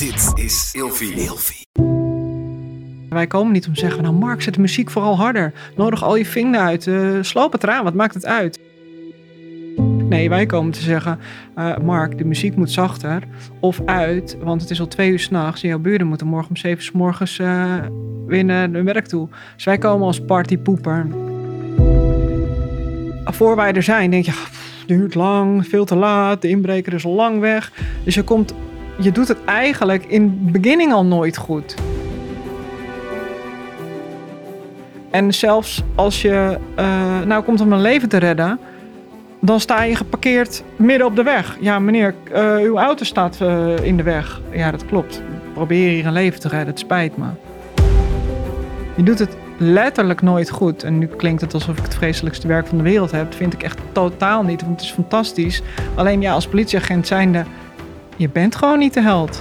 Dit is Ilfie. Ilfie. Wij komen niet om te zeggen, nou Mark, zet de muziek vooral harder. Nodig al je vinger uit. Uh, sloop het eraan, wat maakt het uit? Nee, wij komen te zeggen, uh, Mark, de muziek moet zachter of uit, want het is al twee uur s'nachts en jouw buren moeten morgen om zeven uur s morgens uh, naar hun werk toe. Dus wij komen als partypoeper. Voor wij er zijn, denk je, pff, duurt lang, veel te laat, de inbreker is al lang weg. Dus je, komt, je doet het eigenlijk in beginning al nooit goed. En zelfs als je uh, nou komt om mijn leven te redden, dan sta je geparkeerd midden op de weg. Ja, meneer, uh, uw auto staat uh, in de weg. Ja, dat klopt. Probeer hier een leven te redden, het spijt me. Je doet het letterlijk nooit goed. En nu klinkt het alsof ik het vreselijkste werk van de wereld heb. Dat vind ik echt totaal niet, want het is fantastisch. Alleen ja, als politieagent zijnde, je bent gewoon niet de held.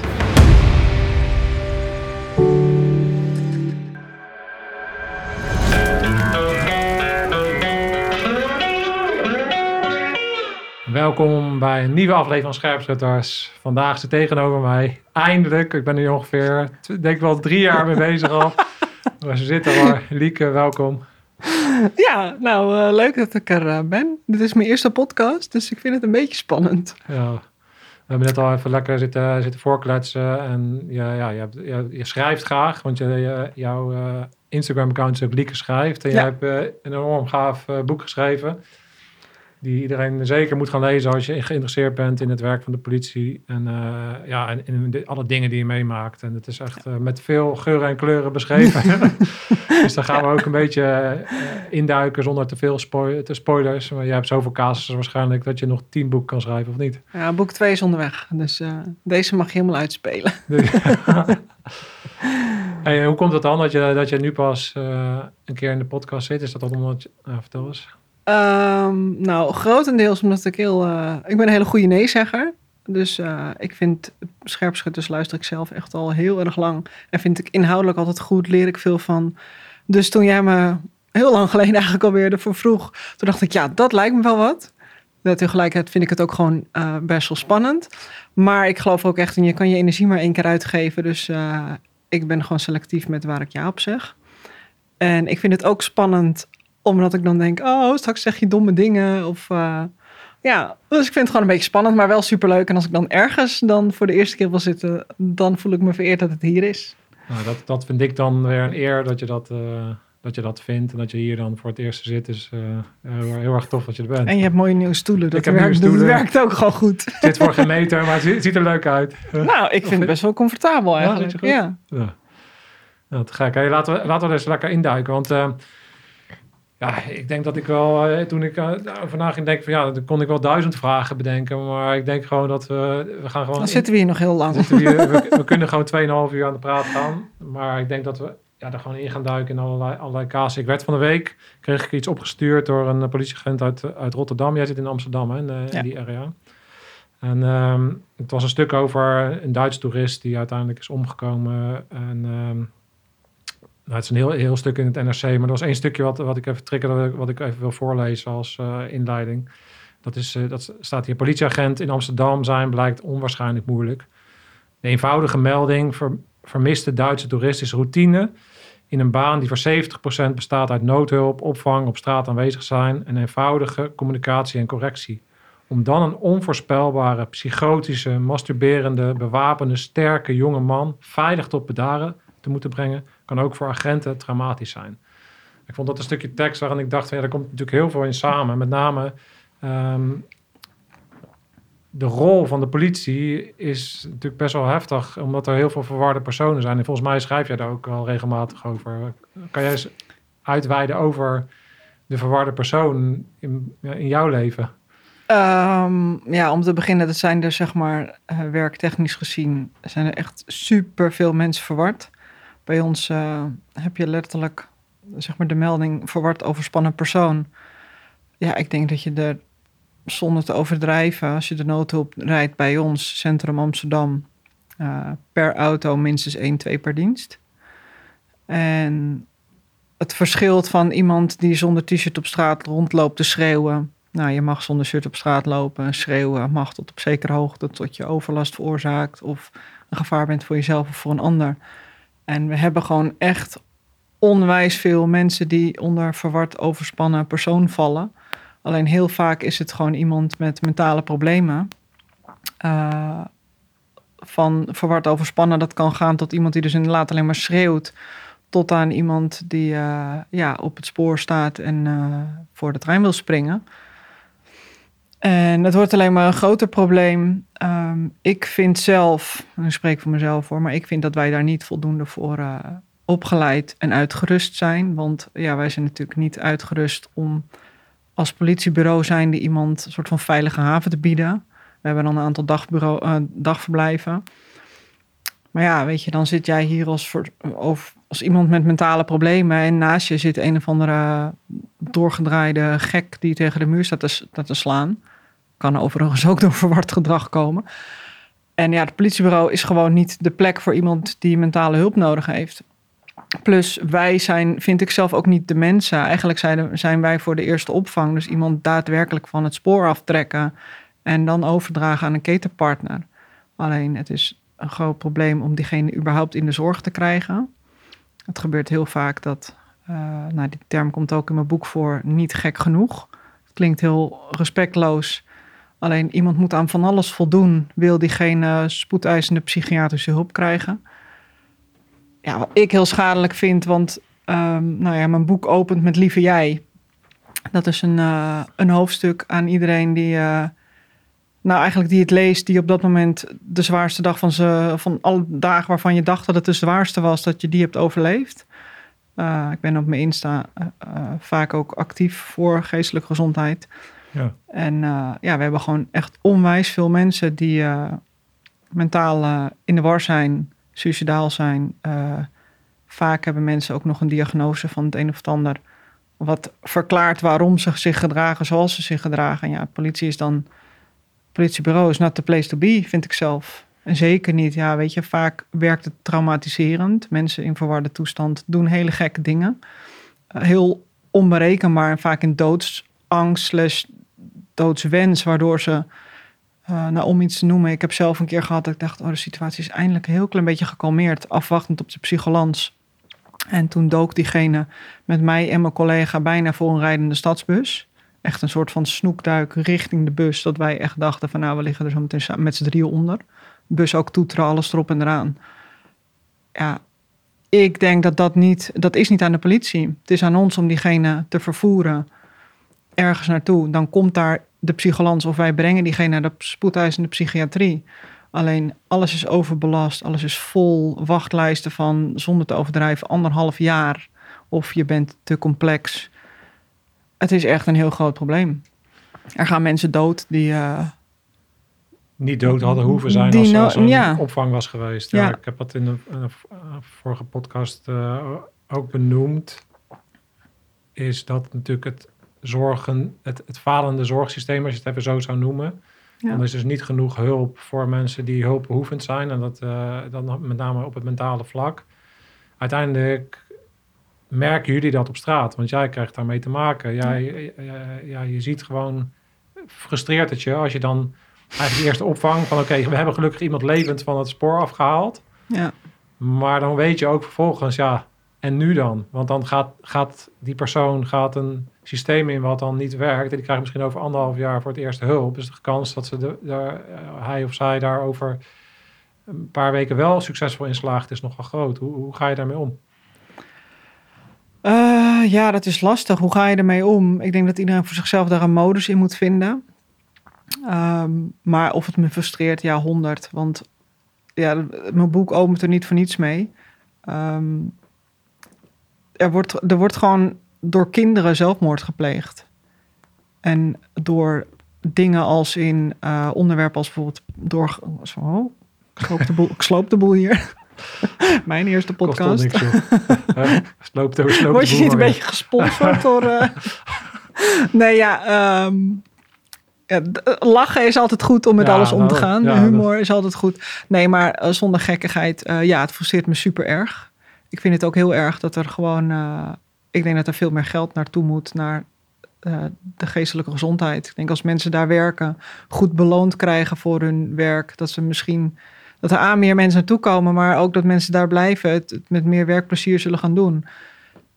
Welkom bij een nieuwe aflevering van Scherpschutters. Vandaag zit tegenover mij, eindelijk, ik ben nu ongeveer, denk wel drie jaar mee bezig al. Maar ze zitten er. Lieke, welkom. Ja, nou uh, leuk dat ik er uh, ben. Dit is mijn eerste podcast, dus ik vind het een beetje spannend. Ja, we hebben net al even lekker zitten, zitten voorkletsen. En ja, ja, je, hebt, je, je schrijft graag, want je, je jouw uh, Instagram-account is ook Lieke Schrijft. En ja. je hebt een enorm gaaf boek geschreven die iedereen zeker moet gaan lezen als je geïnteresseerd bent in het werk van de politie. En, uh, ja, en in de, alle dingen die je meemaakt. En het is echt uh, met veel geuren en kleuren beschreven. dus daar gaan we ook een beetje uh, induiken zonder te veel spoil te spoilers. Maar jij hebt zoveel casussen waarschijnlijk dat je nog tien boeken kan schrijven, of niet? Ja, boek twee is onderweg. Dus deze mag je helemaal uitspelen. hey, hoe komt het dan dat je, dat je nu pas een keer in de podcast zit? Is dat omdat je... vertel eens. Um, nou, grotendeels omdat ik heel... Uh, ik ben een hele goede nee-zegger. Dus uh, ik vind scherpschutters luister ik zelf echt al heel erg lang. En vind ik inhoudelijk altijd goed, leer ik veel van. Dus toen jij me heel lang geleden eigenlijk alweer ervoor vroeg... toen dacht ik, ja, dat lijkt me wel wat. Tegelijkertijd vind ik het ook gewoon uh, best wel spannend. Maar ik geloof ook echt in, je kan je energie maar één keer uitgeven. Dus ik ben gewoon selectief met waar ik ja op zeg. En ik vind het ook spannend omdat ik dan denk, oh, straks zeg je domme dingen. Of uh, ja, dus ik vind het gewoon een beetje spannend, maar wel superleuk. En als ik dan ergens dan voor de eerste keer wil zitten, dan voel ik me vereerd dat het hier is. Nou, dat, dat vind ik dan weer een eer dat je dat, uh, dat je dat vindt. En dat je hier dan voor het eerst zit. is uh, heel, heel, erg tof dat je er bent. En je hebt mooie nieuwe stoelen. Dat, werkt, stoelen. dat werkt ook gewoon goed. Het zit voor geen meter, maar het ziet er leuk uit. Nou, ik vind het best wel comfortabel eigenlijk. Ja, ja. ja. Nou, te gek. Hey, laten, we, laten we eens lekker induiken. Want ja, ik denk dat ik wel, eh, toen ik uh, over ging denken van ja, dan kon ik wel duizend vragen bedenken. Maar ik denk gewoon dat we, we gaan gewoon... Dan zitten we hier nog heel lang. Hier, we, we, kunnen gewoon 2,5 uur aan de praat gaan. Maar ik denk dat we ja, er gewoon in gaan duiken in allerlei, allerlei. Ik werd van de week, kreeg ik iets opgestuurd door een politieagent uit, uit Rotterdam. Jij zit in Amsterdam, hè, in, die area. En um, het was een stuk over een Duits toerist die uiteindelijk is omgekomen. En... Um, nou, het is een heel, heel stuk in het NRC, maar er was één stukje wat, wat ik even triggerde, wat ik even wil voorlezen als uh, inleiding. Dat, is, uh, dat staat hier, politieagent in Amsterdam zijn blijkt onwaarschijnlijk moeilijk. De eenvoudige melding, ver, vermiste Duitse toerist is routine in een baan die voor 70% bestaat uit noodhulp, opvang, op straat aanwezig zijn en eenvoudige communicatie en correctie. Om dan een onvoorspelbare, psychotische, masturberende, bewapende, sterke jonge man veilig tot bedaren te moeten brengen, kan ook voor agenten traumatisch zijn. Ik vond dat een stukje tekst waarin ik dacht, ja, daar komt natuurlijk heel veel in samen. Met name um, de rol van de politie is natuurlijk best wel heftig, omdat er heel veel verwarde personen zijn. En volgens mij schrijf jij daar ook al regelmatig over. Kan jij eens uitweiden over de verwarde persoon in, in jouw leven? Um, ja, om te beginnen, dat zijn er zeg maar uh, werktechnisch gezien, zijn er echt super veel mensen verward. Bij ons uh, heb je letterlijk zeg maar, de melding verward overspannen persoon. Ja, ik denk dat je er zonder te overdrijven, als je de noodhulp rijdt bij ons, Centrum Amsterdam, uh, per auto minstens 1, 2 per dienst. En het verschilt van iemand die zonder t-shirt op straat rondloopt te schreeuwen nou, je mag zonder shirt op straat lopen, schreeuwen, mag tot op zekere hoogte tot je overlast veroorzaakt of een gevaar bent voor jezelf of voor een ander. En we hebben gewoon echt onwijs veel mensen die onder verward overspannen persoon vallen. Alleen heel vaak is het gewoon iemand met mentale problemen. Uh, van verward overspannen, dat kan gaan tot iemand die dus inderdaad alleen maar schreeuwt. Tot aan iemand die uh, ja, op het spoor staat en uh, voor de trein wil springen. En het wordt alleen maar een groter probleem. Um, ik vind zelf, ik spreek voor mezelf voor, maar ik vind dat wij daar niet voldoende voor uh, opgeleid en uitgerust zijn. Want ja, wij zijn natuurlijk niet uitgerust om als politiebureau zijnde iemand een soort van veilige haven te bieden. We hebben dan een aantal dagbureau, uh, dagverblijven. Maar ja, weet je, dan zit jij hier als, als iemand met mentale problemen en naast je zit een of andere doorgedraaide gek die tegen de muur staat te, staat te slaan. Kan overigens ook door verward gedrag komen. En ja, het politiebureau is gewoon niet de plek voor iemand die mentale hulp nodig heeft. Plus, wij zijn, vind ik zelf ook niet de mensen. Eigenlijk zijn, zijn wij voor de eerste opvang. Dus iemand daadwerkelijk van het spoor aftrekken en dan overdragen aan een ketenpartner. Alleen, het is een groot probleem om diegene überhaupt in de zorg te krijgen. Het gebeurt heel vaak dat, uh, nou die term komt ook in mijn boek voor, niet gek genoeg. Het klinkt heel respectloos. Alleen iemand moet aan van alles voldoen, wil diegene spoedeisende psychiatrische hulp krijgen. Ja, wat ik heel schadelijk vind, want um, nou ja, mijn boek opent met Lieve Jij. Dat is een, uh, een hoofdstuk aan iedereen die, uh, nou eigenlijk die het leest, die op dat moment de zwaarste dag van, ze, van alle dagen waarvan je dacht dat het de zwaarste was, dat je die hebt overleefd. Uh, ik ben op mijn Insta vaak ook actief voor geestelijke gezondheid. Ja. En ja, we hebben gewoon echt onwijs veel mensen die mentaal in de war zijn, suicidaal zijn. vaak hebben mensen ook nog een diagnose van het een of het ander. Wat verklaart waarom ze zich gedragen zoals ze zich gedragen. En ja, politie is dan. Politiebureau is not the place to be, vind ik zelf. En zeker niet, ja, weet je, vaak werkt het traumatiserend. Mensen in verwarde toestand doen hele gekke dingen. heel onberekenbaar en vaak in doodsangst slash doodswens, waardoor ze, uh, nou om iets te noemen, ik heb zelf een keer gehad dat ik dacht, oh de situatie is eindelijk een heel klein beetje gekalmeerd, afwachtend op de psycholans. En toen dook diegene met mij en mijn collega bijna voor een rijdende stadsbus. Echt een soort van snoekduik richting de bus, dat wij echt dachten van nou, we liggen er zo meteen met z'n drieën onder. Bus ook toeteren, alles erop en eraan. Ja, ik denk dat dat niet, dat is niet aan de politie. Het is aan ons om diegene te vervoeren ergens naartoe. Dan komt daar de psycholans of wij brengen diegene naar de spoedeisende psychiatrie. Alleen alles is overbelast, alles is vol wachtlijsten van, zonder te overdrijven, anderhalf jaar. Of je bent te complex. Het is echt een heel groot probleem. Er gaan mensen dood die. Uh, niet dood hadden hoeven zijn als er no ja. opvang was geweest. Ja, ja, Ik heb dat in de, in de vorige podcast uh, ook benoemd. Is dat natuurlijk het zorgen, het, het falende zorgsysteem, als je het even zo zou noemen. Ja. Dan is dus niet genoeg hulp voor mensen die hulpbehoevend zijn. En dat uh, dan met name op het mentale vlak. Uiteindelijk merken jullie dat op straat, want jij krijgt daarmee te maken. Jij, ja, je ziet gewoon, frustreert het je als je dan eigenlijk eerst opvang van oké, we hebben gelukkig iemand levend van het spoor afgehaald. Ja. Maar dan weet je ook vervolgens, ja, en nu dan? Want dan gaat, gaat die persoon gaat een systeem in wat dan niet werkt. En die krijgt misschien over anderhalf jaar voor het eerst hulp. Dus de kans dat ze de, uh, hij of zij daar over een paar weken wel succesvol in slaagt, is nogal groot. Hoe, hoe ga je daarmee om? Ja, dat is lastig. Hoe ga je ermee om? Ik denk dat iedereen voor zichzelf daar een modus in moet vinden. Um, maar of het me frustreert, ja, honderd. Want ja, mijn boek opent er niet voor niets mee. Um, er, wordt, er wordt gewoon door kinderen zelfmoord gepleegd. En door dingen als in uh, onderwerpen als bijvoorbeeld door. Oh, ik, sloop de boel, ik sloop de boel hier. Mijn eerste podcast. Kost niks, uh, sloop de, sloop Word je niet een beetje gesponsord door. Uh... nee, ja, um, ja, lachen is altijd goed om met ja, alles om te gaan. Ja, Humor dat... is altijd goed. Nee, maar uh, zonder gekkigheid, uh, ja, het frustreert me super erg. Ik vind het ook heel erg dat er gewoon ik denk dat er veel meer geld naartoe moet naar eh, de geestelijke gezondheid. Ik denk als mensen daar werken, goed beloond krijgen voor hun werk, dat ze misschien dat er aan meer mensen naartoe komen, maar ook dat mensen daar blijven, het, met meer werkplezier zullen gaan doen.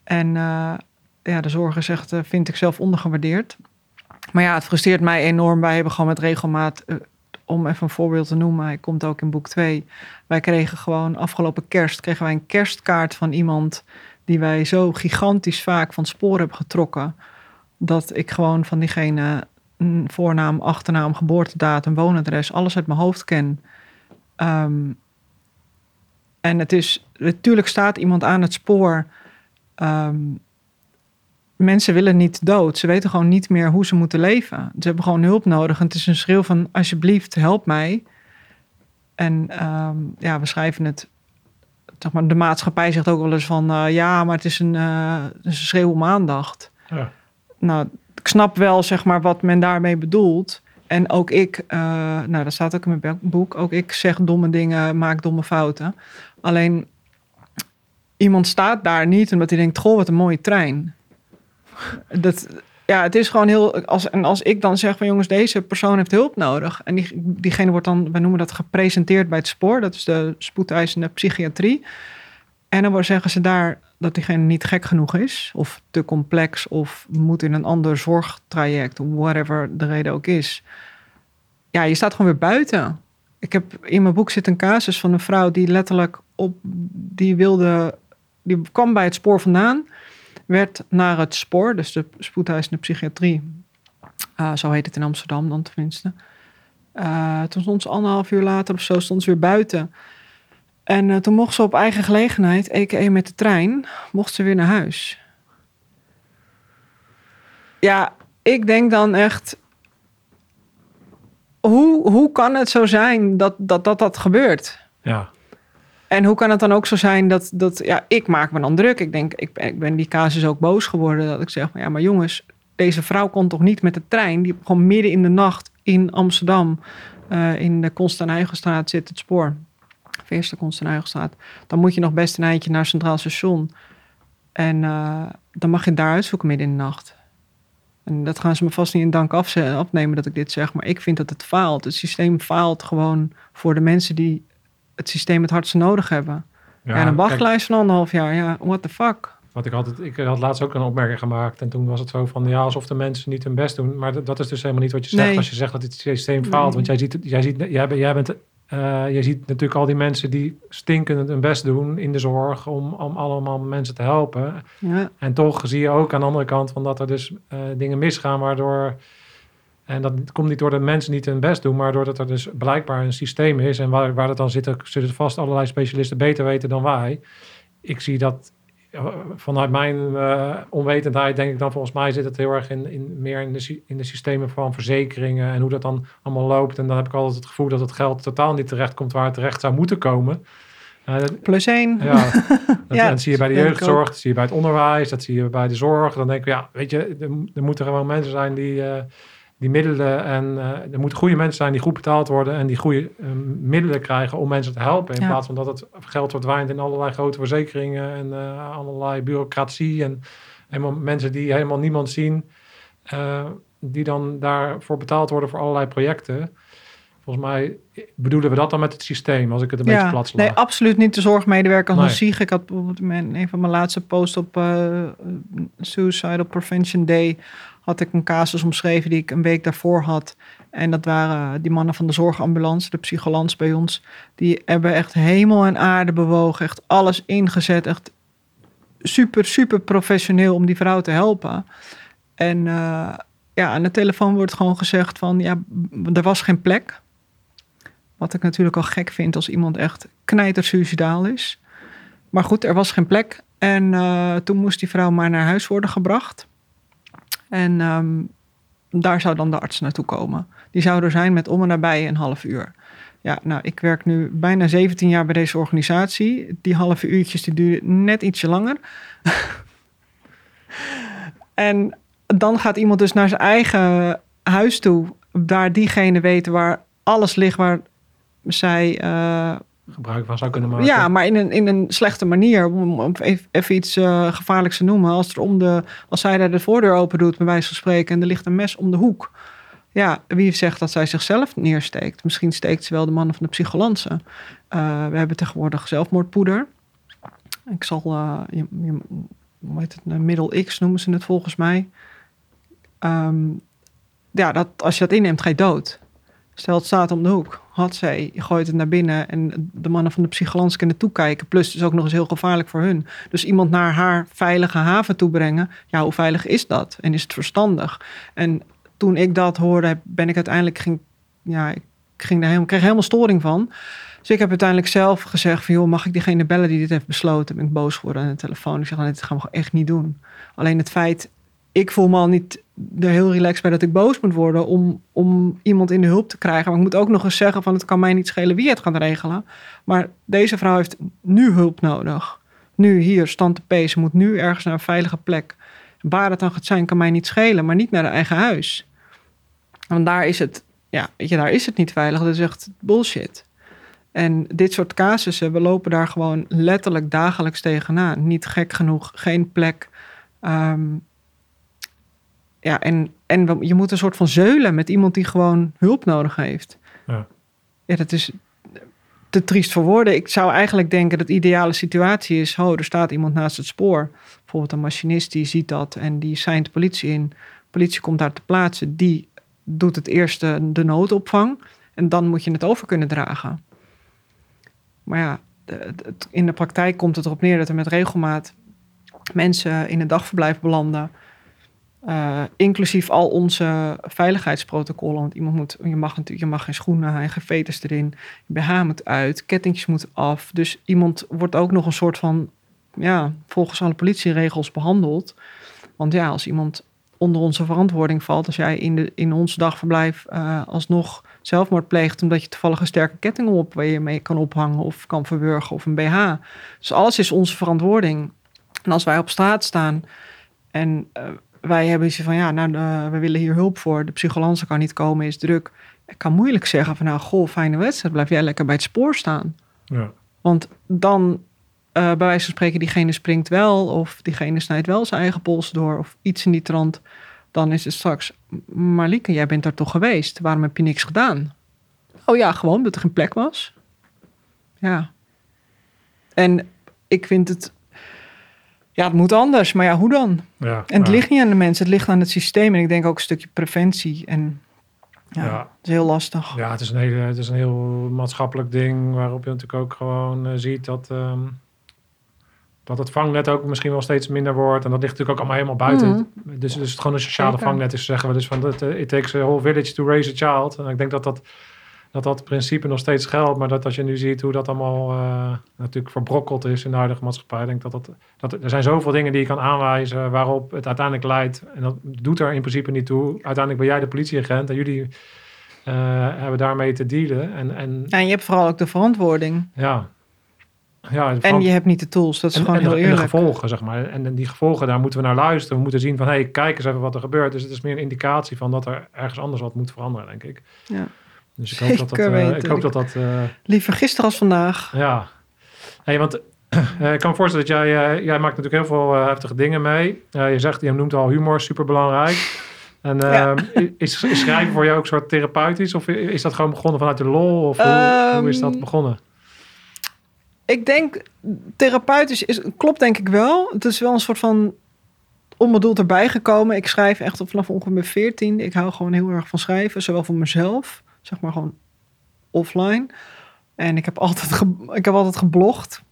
En uh, ja, de zorg is echt, vind ik zelf ondergewaardeerd. Maar ja, het frustreert mij enorm. Wij hebben gewoon met regelmaat, uh, om even een voorbeeld te noemen, hij komt ook in boek 2. Wij kregen gewoon afgelopen kerst, kregen wij een kerstkaart van iemand die wij zo gigantisch vaak van spoor hebben getrokken. Dat ik gewoon van diegene voornaam, achternaam, geboortedatum, woonadres, alles uit mijn hoofd ken. Um, en het is, natuurlijk staat iemand aan het spoor. Um, mensen willen niet dood. Ze weten gewoon niet meer hoe ze moeten leven. Ze hebben gewoon hulp nodig. En het is een schreeuw van alsjeblieft, help mij. En um, ja, we schrijven het. Zeg maar, de maatschappij zegt ook wel eens van uh, ja, maar het is een, uh, het is een schreeuw om aandacht. Ja. Nou, ik snap wel zeg maar wat men daarmee bedoelt. En ook ik, uh, nou dat staat ook in mijn boek, ook ik zeg domme dingen, maak domme fouten. Alleen iemand staat daar niet omdat hij denkt, goh, wat een mooie trein. Dat, ja, het is gewoon heel. Als, en als ik dan zeg van jongens, deze persoon heeft hulp nodig. En die, diegene wordt dan, wij noemen dat gepresenteerd bij het spoor. Dat is de spoedeisende psychiatrie. En dan zeggen ze daar dat diegene niet gek genoeg is. Of te complex. Of moet in een ander zorgtraject. Whatever de reden ook is. Ja, je staat gewoon weer buiten. Ik heb in mijn boek zit een casus van een vrouw die letterlijk op. Die wilde. Die kwam bij het spoor vandaan werd naar het spoor, dus de spoedhuisende psychiatrie. Uh, zo heet het in Amsterdam dan tenminste. Uh, toen stond ze anderhalf uur later of zo stond ze weer buiten. En uh, toen mocht ze op eigen gelegenheid, a.k.a. met de trein, mocht ze weer naar huis. Ja, ik denk dan echt... Hoe, hoe kan het zo zijn dat dat, dat, dat gebeurt? Ja. En hoe kan het dan ook zo zijn dat, dat ja, ik maak me dan druk. Ik denk, ik ben, ik ben die casus ook boos geworden. Dat ik zeg, maar ja, maar jongens, deze vrouw kon toch niet met de trein. Die gewoon midden in de nacht in Amsterdam, uh, in de Konstanijgenstraat zit het spoor. Eerste Konstanijgenstraat. Dan moet je nog best een eindje naar Centraal Station. En uh, dan mag je daar uitzoeken midden in de nacht. En dat gaan ze me vast niet in dank afnemen dat ik dit zeg. Maar ik vind dat het faalt. Het systeem faalt gewoon voor de mensen die het systeem het hardst nodig hebben. Ja, en een wachtlijst van anderhalf jaar, ja, what the fuck. Wat ik altijd, ik had laatst ook een opmerking gemaakt en toen was het zo van ja, alsof de mensen niet hun best doen. Maar dat, is dus helemaal niet wat je zegt als je zegt dat het systeem faalt. Want jij ziet, jij ziet, jij, jij bent, uh, jij ziet natuurlijk al die mensen die stinkend hun best doen in de zorg om, om allemaal mensen te helpen. Ja. En toch zie je ook aan de andere kant van dat er dus uh, dingen misgaan waardoor en dat komt niet door dat mensen niet hun best doen, maar doordat er dus blijkbaar een systeem is. En waar, waar dat dan zit, zullen vast allerlei specialisten beter weten dan wij. Ik zie dat eh, vanuit mijn uh, onwetendheid, denk ik dan volgens mij zit het heel erg in, in meer in de, in de systemen van verzekeringen en hoe dat dan allemaal loopt. En dan heb ik altijd het gevoel dat het geld totaal niet terecht komt waar het terecht zou moeten komen. Uh, Plus één. Ja, dat, ja, dat zie je bij de jeugdzorg, dat zie je bij het onderwijs, dat zie je bij de zorg. Dan denk ik, ja, weet je, er, er moeten gewoon mensen zijn die, uh, die middelen en uh, er moeten goede mensen zijn die goed betaald worden en die goede uh, middelen krijgen om mensen te helpen. In ja. plaats van dat het geld verdwijnt in allerlei grote verzekeringen en uh, allerlei bureaucratie en helemaal mensen die helemaal niemand zien, die dan daarvoor betaald worden voor allerlei projecten. Volgens mij bedoelen we dat dan met het systeem, als ik het een ja, beetje plat sla. Nee, absoluut niet de zorgmedewerker als nee. Ik had bijvoorbeeld mijn, een van mijn laatste posts op Suicidal Prevention Day had ik een casus omschreven die ik een week daarvoor had. En dat waren die mannen van de zorgambulance, de psycholans bij ons. Die hebben echt hemel en aarde bewogen. Echt alles ingezet. Echt super, super professioneel om die vrouw te helpen. En uh, ja, aan de telefoon wordt gewoon gezegd van... ja, er was geen plek. Wat ik natuurlijk al gek vind als iemand echt knijtersuicidaal is. Maar goed, er was geen plek. En uh, toen moest die vrouw maar naar huis worden gebracht. En um, daar zou dan de arts naartoe komen. Die zou er zijn met om en nabij een half uur. Ja, nou, ik werk nu bijna 17 jaar bij deze organisatie. Die halve uurtjes die duren net ietsje langer. en dan gaat iemand dus naar zijn eigen huis toe. Daar diegene weten waar alles ligt waar zij uh, gebruik van zou kunnen maken. Ja, maar in een, in een slechte manier. Om, even, iets eh, gevaarlijks te noemen. Als, er om de, als zij daar de voordeur open doet, bij wijze van spreken, en er ligt een mes om de hoek. Ja, wie zegt dat zij zichzelf neersteekt? Misschien steekt ze wel de mannen van de psycholance. Uh, we hebben tegenwoordig zelfmoordpoeder. Ik zal, uh, je, hoe heet het, middel X noemen ze het volgens mij. Um, ja, dat, als je dat inneemt, ga je dood. Stel, het staat om de hoek. Had zij, gooit het naar binnen en de mannen van de psycholans kunnen toekijken. Plus, het is ook nog eens heel gevaarlijk voor hun. Dus iemand naar haar veilige haven toe brengen. Ja, hoe veilig is dat? En is het verstandig? En toen ik dat hoorde, ben ik uiteindelijk ging, ja, ik ging daar helemaal, kreeg helemaal storing van. Dus ik heb uiteindelijk zelf gezegd van, joh, mag ik diegene bellen die dit heeft besloten? Ben ik boos geworden aan de telefoon. Ik zeg, nou, dit gaan we echt niet doen. Alleen het feit, ik voel me al niet er heel relaxed bij dat ik boos moet worden om, om iemand in de hulp te krijgen. Maar ik moet ook nog eens zeggen van, het kan mij niet schelen wie het gaat regelen. Maar deze vrouw heeft nu hulp nodig. Nu hier, stand te pees. Moet nu ergens naar een veilige plek. Waar het dan gaat zijn, kan mij niet schelen, maar niet naar haar eigen huis. Want daar is het, ja, weet je, daar is het niet veilig. Dat is echt bullshit. En dit soort casussen, we lopen daar gewoon letterlijk dagelijks tegenaan. Niet gek genoeg, geen plek. Um, ja, en, en je moet een soort van zeulen met iemand die gewoon hulp nodig heeft. Ja, ja dat is te triest voor woorden. Ik zou eigenlijk denken dat de ideale situatie is... oh, er staat iemand naast het spoor. Bijvoorbeeld een machinist die ziet dat en die seint de politie in. De politie komt daar te plaatsen. Die doet het eerste de noodopvang. En dan moet je het over kunnen dragen. Maar ja, in de praktijk komt het erop neer dat er met regelmaat mensen in een dagverblijf belanden. Uh, inclusief al onze veiligheidsprotocollen. Want iemand moet, je mag, je mag geen schoenen, geen veters erin. Je BH moet uit, kettingjes moeten af. Dus iemand wordt ook nog een soort van, ja, volgens alle politieregels behandeld. Want ja, als iemand onder onze verantwoording valt, als jij in, de, in ons dagverblijf uh, alsnog zelfmoord pleegt, omdat je toevallig een sterke ketting op waar je mee kan ophangen of kan verwurgen of een BH. Dus alles is onze verantwoording. En als wij op straat staan en uh, wij hebben iets van, ja, nou, uh, we willen hier hulp voor. De psycholance kan niet komen, is druk. Ik kan moeilijk zeggen van, nou, goh, fijne wedstrijd. Blijf jij lekker bij het spoor staan. Ja. Want dan, uh, bij wijze van spreken, diegene springt wel... of diegene snijdt wel zijn eigen pols door... of iets in die trant. Dan is het straks, Marlieke, jij bent daar toch geweest. Waarom heb je niks gedaan? Oh ja, gewoon omdat er geen plek was. Ja. En ik vind het ja, het moet anders, maar ja, hoe dan? Ja, en het ja. ligt niet aan de mensen, het ligt aan het systeem. En ik denk ook een stukje preventie. En ja, Ja. het is heel lastig. Ja, het is, een hele, het is een heel maatschappelijk ding waarop je natuurlijk ook gewoon eh, ziet dat, ehm, dat het vangnet ook misschien wel steeds minder wordt. En dat ligt natuurlijk ook allemaal helemaal buiten. Dus, dus het gewoon een sociale Zeker. vangnet is, zeggen we dus van eh, it takes a whole village to raise a child. En ik denk dat dat, dat dat principe nog steeds geldt. Maar dat als je nu ziet hoe dat allemaal eh, natuurlijk verbrokkeld is in de huidige maatschappij. Ik denk dat, dat, dat er zijn zoveel dingen die je kan aanwijzen waarop het uiteindelijk leidt. En dat doet er in principe niet toe. Uiteindelijk ben jij de politieagent en jullie eh, hebben daarmee te dealen. En, en Ja, en je hebt vooral ook de verantwoording. ja. Ja, En je hebt niet de tools, dat is en, gewoon en heel en de eerlijk. gevolgen, zeg maar. En die gevolgen, daar moeten we naar luisteren. We moeten zien van, hé, hey, kijk eens even wat er gebeurt. Dus het is meer een indicatie van dat er ergens anders wat moet veranderen, denk ik. Ja. Dus ik hoop dat dat... Zeker eh, ik hoop dat dat... eh, Liever gisteren als vandaag. ja. Hey, want eh, ik kan me voorstellen dat jij... eh, jij maakt natuurlijk heel veel eh, heftige dingen mee. Eh, je zegt, je noemt al humor, super belangrijk. En Ja. eh, is, is schrijven voor jou ook een soort therapeutisch? Of is dat gewoon begonnen vanuit de lol? Of hoe, hoe is dat Ehm, begonnen? Ik denk, therapeutisch is, klopt denk ik wel. Het is wel een soort van onbedoeld erbij gekomen. Ik schrijf echt vanaf ongeveer mijn 14. Ik hou gewoon heel erg van schrijven, zowel voor mezelf, zeg maar gewoon offline. En ik heb altijd, ik heb altijd geblogd.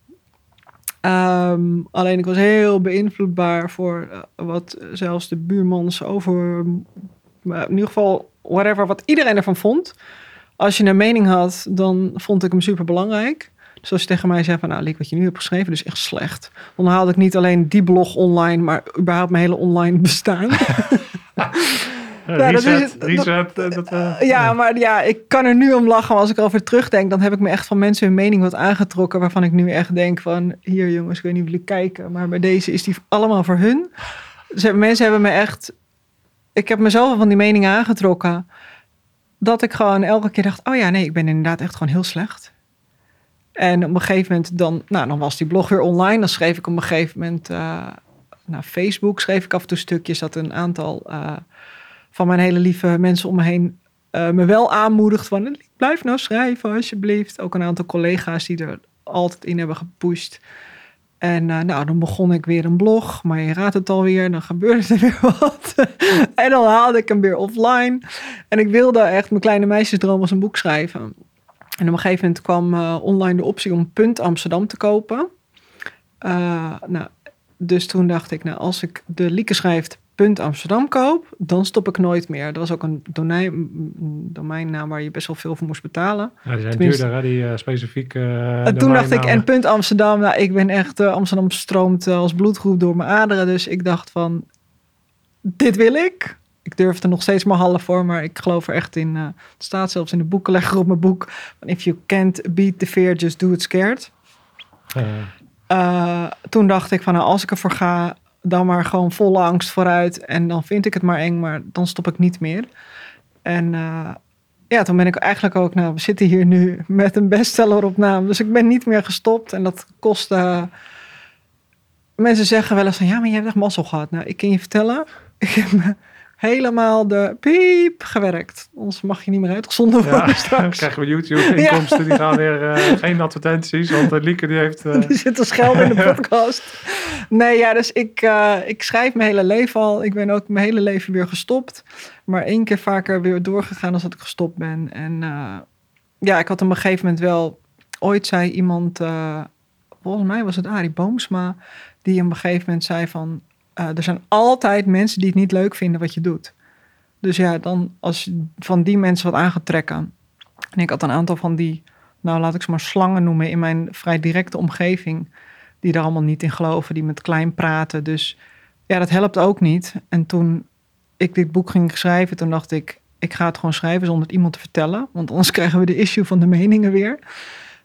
Ehm, alleen ik was heel beïnvloedbaar voor eh, wat zelfs de buurmans over, eh, in ieder geval whatever, wat iedereen ervan vond. Als je een mening had, dan vond ik hem super belangrijk. Dus als je tegen mij zei van, nou Liek, wat je nu hebt geschreven, dus echt slecht. Dan haalde ik niet alleen die blog online, maar überhaupt mijn hele online bestaan. Ja, dat is reset. Dat- eh, dat, eh, ja, maar ja, ik kan er nu om lachen. Maar als ik erover terugdenk, dan heb ik me echt van mensen hun mening wat aangetrokken. Waarvan ik nu echt denk van, hier jongens, ik weet niet of jullie kijken. Maar bij deze is die allemaal voor hun. Dus mensen hebben me echt... Ik heb mezelf van die mening aangetrokken. Dat ik gewoon elke keer dacht, oh ja, nee, ik ben inderdaad echt gewoon heel slecht. En op een gegeven moment dan, nou, dan was die blog weer online. Dan schreef ik op een gegeven moment uh, naar Facebook, schreef ik af en toe stukjes dat een aantal uh, van mijn hele lieve mensen om me heen uh, me wel aanmoedigt van blijf nou schrijven alsjeblieft. Ook een aantal collega's die er altijd in hebben gepusht. En uh, nou, dan begon ik weer een blog, maar je raadt het alweer, dan gebeurde er weer wat. en dan haalde ik hem weer offline. En ik wilde echt mijn kleine meisjesdroom als een boek schrijven. En op een gegeven moment kwam uh, online de optie om Punt Amsterdam te kopen. Nou, dus toen dacht ik, nou, als ik de Lieke schrijft Punt Amsterdam koop, dan stop ik nooit meer. Dat was ook een domein, domeinnaam waar je best wel veel voor moest betalen. Ja, die zijn Tenminste, duurder, hè? die uh, specifieke uh, Toen dacht ik, en Punt Amsterdam, nou, ik ben echt, uh, Amsterdam stroomt als bloedgroep door mijn aderen. Dus ik dacht van, dit wil ik. Ik durf er nog steeds maar half voor, maar ik geloof er echt in. het staat zelfs in de boekenlegger op mijn boek. If you can't beat the fear, just do it scared. toen dacht ik van, nou, als ik ervoor ga, dan maar gewoon volle angst vooruit. En dan vind ik het maar eng, maar dan stop ik niet meer. En uh, ja, toen ben ik eigenlijk ook, nou, we zitten hier nu met een bestseller op naam. Dus ik ben niet meer gestopt. En dat kostte. Mensen zeggen wel eens van ja, maar je hebt echt mazzel gehad. Nou, ik kan je vertellen, ik heb helemaal de piep gewerkt. Anders mag je niet meer uitgezonden worden ja, straks. Dan krijgen we YouTube-inkomsten. Ja. Die gaan weer uh, geen advertenties. Want uh, Lieke die heeft... Uh... Die zit te schelden in de podcast. nee, ja, dus ik, uh, ik schrijf mijn hele leven al. Ik ben ook mijn hele leven weer gestopt. Maar één keer vaker weer doorgegaan als dat ik gestopt ben. En ja, ik had op een gegeven moment wel... Ooit zei iemand... volgens mij was het Arie Boomsma... Die op een gegeven moment zei van uh, er zijn altijd mensen die het niet leuk vinden wat je doet. Dus ja, dan als je van die mensen wat aan gaat trekken. En ik had een aantal van die, nou laat ik ze maar slangen noemen, in mijn vrij directe omgeving. Die er allemaal niet in geloven, die met klein praten. Dus ja, dat helpt ook niet. En toen ik dit boek ging schrijven, toen dacht ik, ik ga het gewoon schrijven zonder het iemand te vertellen. Want anders krijgen we de issue van de meningen weer.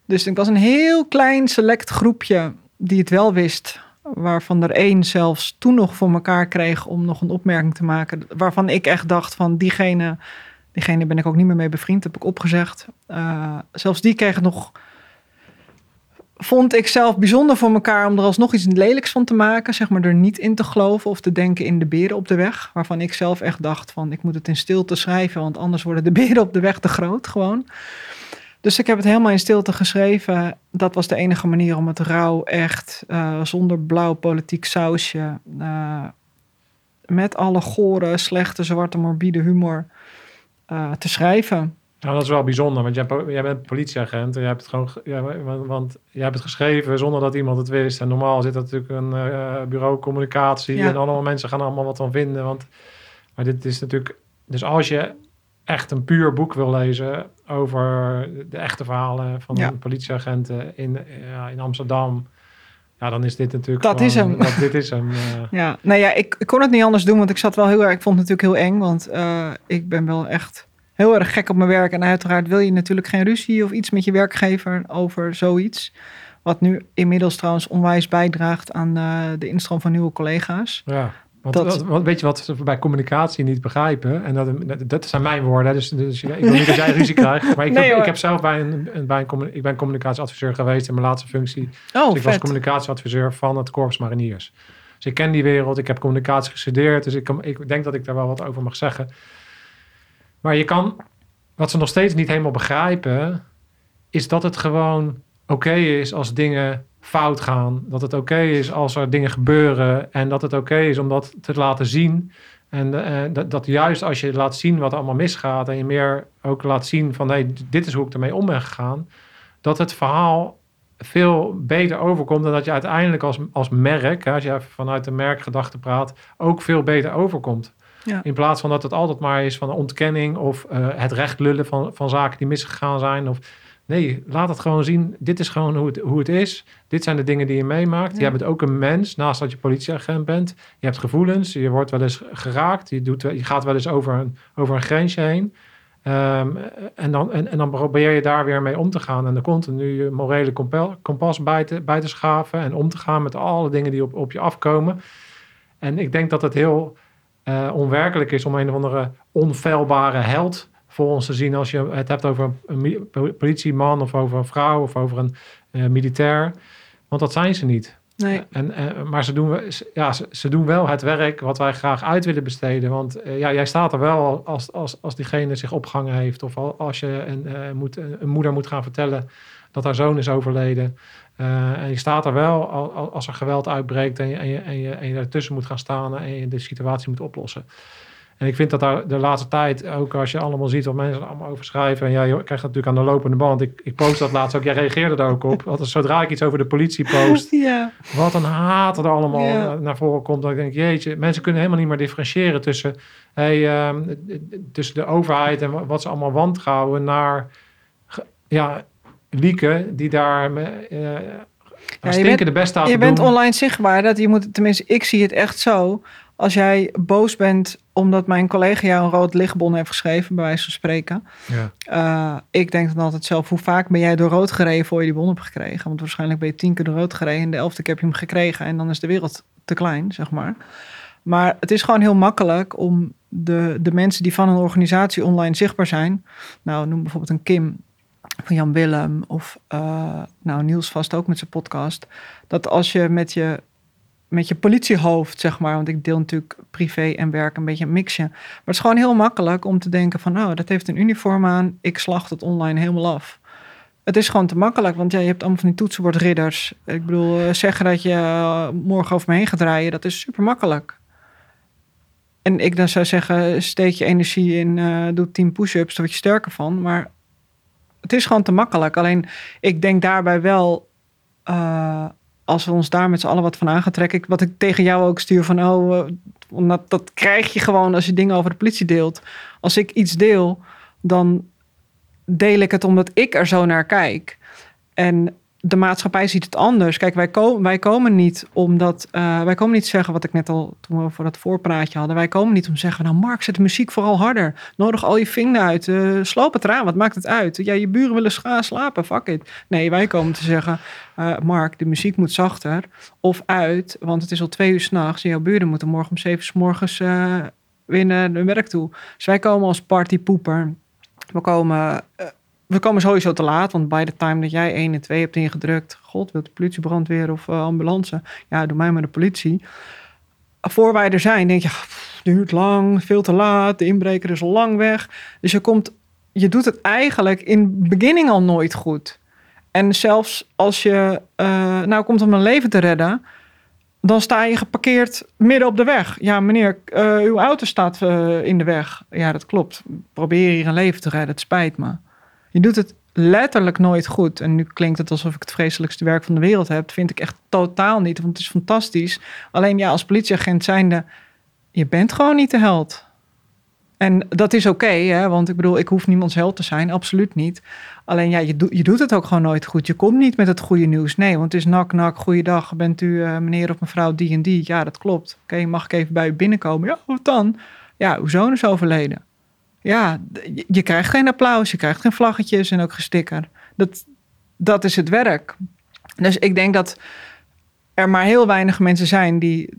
Dus ik was een heel klein select groepje die het wel wist waarvan er één zelfs toen nog voor elkaar kreeg om nog een opmerking te maken. Waarvan ik echt dacht van diegene, diegene ben ik ook niet meer mee bevriend, heb ik opgezegd. Uh, zelfs die kreeg nog, vond ik zelf bijzonder voor elkaar om er alsnog iets lelijks van te maken. Zeg maar er niet in te geloven of te denken in de beren op de weg. Waarvan ik zelf echt dacht van ik moet het in stilte schrijven, want anders worden de beren op de weg te groot gewoon. Dus ik heb het helemaal in stilte geschreven. Dat was de enige manier om het rauw echt, uh, zonder blauw politiek sausje, uh, met alle gore, slechte, zwarte, morbide humor uh, te schrijven. Nou, dat is wel bijzonder, want jij, jij bent politieagent en jij hebt het gewoon, ja, want jij hebt het geschreven zonder dat iemand het wist. En normaal zit er natuurlijk een bureau communicatie ja. en allemaal mensen gaan allemaal wat van vinden. Want, maar dit is natuurlijk, dus als je echt een puur boek wil lezen over de echte verhalen van ja. politieagenten in, ja, in Amsterdam. Ja, dan is dit natuurlijk. Dat is hem. Dat, dit is hem. Uh. Ja, nou ja, ik, ik, kon het niet anders doen, want ik zat wel heel erg. Ik vond het natuurlijk heel eng, want uh, ik ben wel echt heel erg gek op mijn werk. En uiteraard wil je natuurlijk geen ruzie of iets met je werkgever over zoiets. Wat nu inmiddels trouwens onwijs bijdraagt aan uh, de instroom van nieuwe collega's. Ja. Want, dat, weet je wat ze bij communicatie niet begrijpen? En dat, dat zijn mijn woorden. Dus, dus ik wil niet dat jij ruzie krijgt. Maar ik, nee, heb, ik heb zelf bij een, bij een, ik ben communicatieadviseur geweest in mijn laatste functie. Oh, dus ik was communicatieadviseur van het Korps Mariniers. Dus ik ken die wereld. Ik heb communicatie gestudeerd. Dus ik, ik denk dat ik daar wel wat over mag zeggen. Maar je kan, wat ze nog steeds niet helemaal begrijpen, is dat het gewoon oké is als dingen fout gaan. Dat het oké is als er dingen gebeuren. En dat het oké is om dat te laten zien. En uh, dat, dat, juist als je laat zien wat er allemaal misgaat. En je meer ook laat zien van hey, dit is hoe ik ermee om ben gegaan. Dat het verhaal veel beter overkomt. dan dat je uiteindelijk als, als merk, als je vanuit de merkgedachte praat, ook veel beter overkomt. Ja. In plaats van dat het altijd maar is van een ontkenning of uh, het recht lullen van, van zaken die misgegaan zijn. Of Nee, laat het gewoon zien. Dit is gewoon hoe het, hoe het is. Dit zijn de dingen die je meemaakt. Je bent ook een mens, naast dat je politieagent bent. Je hebt gevoelens, je wordt wel eens geraakt. Je, doet, je gaat wel eens over een, over een grensje heen. Um, en, dan, en, en, dan probeer je daar weer mee om te gaan. En dan continu je morele kompas bij te, bij te schaven. En om te gaan met alle dingen die op, op je afkomen. En ik denk dat het heel uh, onwerkelijk is om een of andere onfeilbare held voor ons te zien als je het hebt over een politieman of over een vrouw of over een eh, militair. Want dat zijn ze niet. Nee. En, eh, maar ze doen, ja, ze, ze doen wel het werk wat wij graag uit willen besteden. Want eh, ja, jij staat er wel als, als, als diegene zich opgehangen heeft. Of al- als je een, moet, een moeder moet gaan vertellen dat haar zoon is overleden. En je staat er wel al- al- als er geweld uitbreekt en je, en, je, en, je, en je ertussen moet gaan staan en je de situatie moet oplossen. En ik vind dat daar de laatste tijd, ook als je allemaal ziet wat mensen er allemaal over schrijven. En ja, je krijgt dat natuurlijk aan de lopende band. Ik, ik post dat laatst ook. Jij reageerde er ook op. Want zodra ik iets over de politie post, Ja. wat een haat er allemaal Ja. naar- voren komt. Dat ik denk, jeetje, mensen kunnen helemaal niet meer differentiëren tussen, hey, ehm, tussen de overheid en wa- wat ze allemaal wantrouwen naar ja, lieken die daar me- eh je stinken bent- de best aan Je bent doen. online zichtbaar. Dat je moet, tenminste, ik zie het echt zo. Als jij boos bent omdat mijn collega jou een rood lichtbon heeft geschreven, bij wijze van spreken. Ja. Eh, ik denk dan altijd zelf, hoe vaak ben jij door rood gereden voor je die bon hebt gekregen? Want waarschijnlijk ben je tien keer door rood gereden en de elfde keer heb je hem gekregen en dan is de wereld te klein, zeg maar. Maar het is gewoon heel makkelijk om de, de mensen die van een organisatie online zichtbaar zijn. Nou, noem bijvoorbeeld een Kim van Jan Willem of eh, nou, Niels vast ook met zijn podcast. Dat als je met je, met je politiehoofd, zeg maar, want ik deel natuurlijk privé en werk een beetje een mixje. Maar het is gewoon heel makkelijk om te denken van, nou, dat heeft een uniform aan, ik slacht het online helemaal af. Het is gewoon te makkelijk, want ja, je hebt allemaal van die toetsenbordridders. Ik bedoel, eh, zeggen dat je eh, morgen over me heen gaat rijden, dat is super makkelijk. En ik dan zou zeggen, steek je energie in, eh doe 10 push-ups, daar word je sterker van. Maar het is gewoon te makkelijk. Alleen, ik denk daarbij wel, als we ons daar met z'n allen wat van aan gaan trekken. ik- Wat ik tegen jou ook stuur van, oh, eh, dat krijg je gewoon als je dingen over de politie deelt. Als ik iets deel, dan deel ik het omdat ik er zo naar kijk. En de maatschappij ziet het anders. Kijk, wij, wij komen niet omdat. eh, wij komen niet zeggen wat ik net al toen we voor dat voorpraatje hadden. Wij komen niet om te zeggen: Nou, Mark, zet de muziek vooral harder. Nodig al je vinger uit. eh, sloop het eraan. Wat maakt het uit? Ja, je buren willen gaan slapen. Fuck it. Nee, wij komen te zeggen: eh, Mark, de muziek moet zachter. Of uit, want het is al twee uur s'nachts. En jouw buren moeten morgen om zeven uur 's morgens weer naar hun werk toe. Dus wij komen als partypoeper. We komen, we komen sowieso te laat, want bij de time dat jij 1 en 2 hebt ingedrukt, god, wil de politie, brandweer of eh, ambulance? Ja, doe mij maar de politie. Voor wij er zijn, denk je, "Ah, pff, duurt lang, veel te laat, de inbreker is al lang weg. Dus je komt, je doet het eigenlijk in beginning al nooit goed. En zelfs als je eh, nou komt om een leven te redden, dan sta je geparkeerd midden op de weg. Ja, meneer, eh, uw auto staat in de weg. Ja, dat klopt. Probeer hier een leven te redden. Het spijt me. Je doet het letterlijk nooit goed. En nu klinkt het alsof ik het vreselijkste werk van de wereld heb. Vind ik echt totaal niet, want het is fantastisch. Alleen ja, als politieagent zijnde, je bent gewoon niet de held. En dat is oké, want ik bedoel, ik hoef niemands held te zijn, absoluut niet. Alleen ja, je, doet je doet het ook gewoon nooit goed. Je komt niet met het goede nieuws. Nee, want het is nak, nak, goeiedag. Bent u eh, meneer of mevrouw die en die? Ja, dat klopt. Oké, mag ik even bij u binnenkomen? Ja, wat dan? Ja, uw zoon is overleden. Ja, je, krijgt geen applaus, je krijgt geen vlaggetjes en ook geen sticker. Dat, dat is het werk. Dus ik denk dat er maar heel weinig mensen zijn die,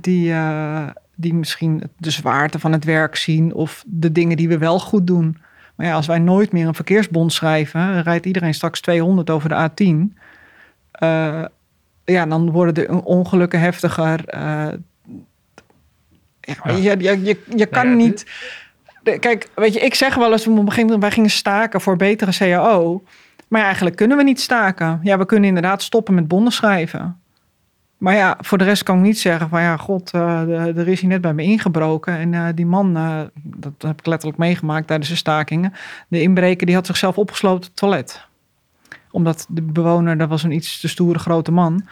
die, eh, die misschien de zwaarte van het werk zien of de dingen die we wel goed doen. Maar ja, als wij nooit meer een verkeersbond schrijven, rijdt iedereen straks 200 over de A10. Eh, ja, dan worden de ongelukken heftiger. eh. ja, Ja. Je, je, je, je kan ja, niet. Kijk, weet je, ik zeg wel eens, op een gegeven moment, wij gingen staken voor betere CAO. Maar eigenlijk kunnen we niet staken. Ja, we kunnen inderdaad stoppen met bonden schrijven. Maar ja, voor de rest kan ik niet zeggen van ja, god, eh, er is hier net bij me ingebroken. En eh, die man, eh, dat heb ik letterlijk meegemaakt tijdens de stakingen. De inbreker die had zichzelf opgesloten op het toilet. Omdat de bewoner, dat was een iets te stoere grote man.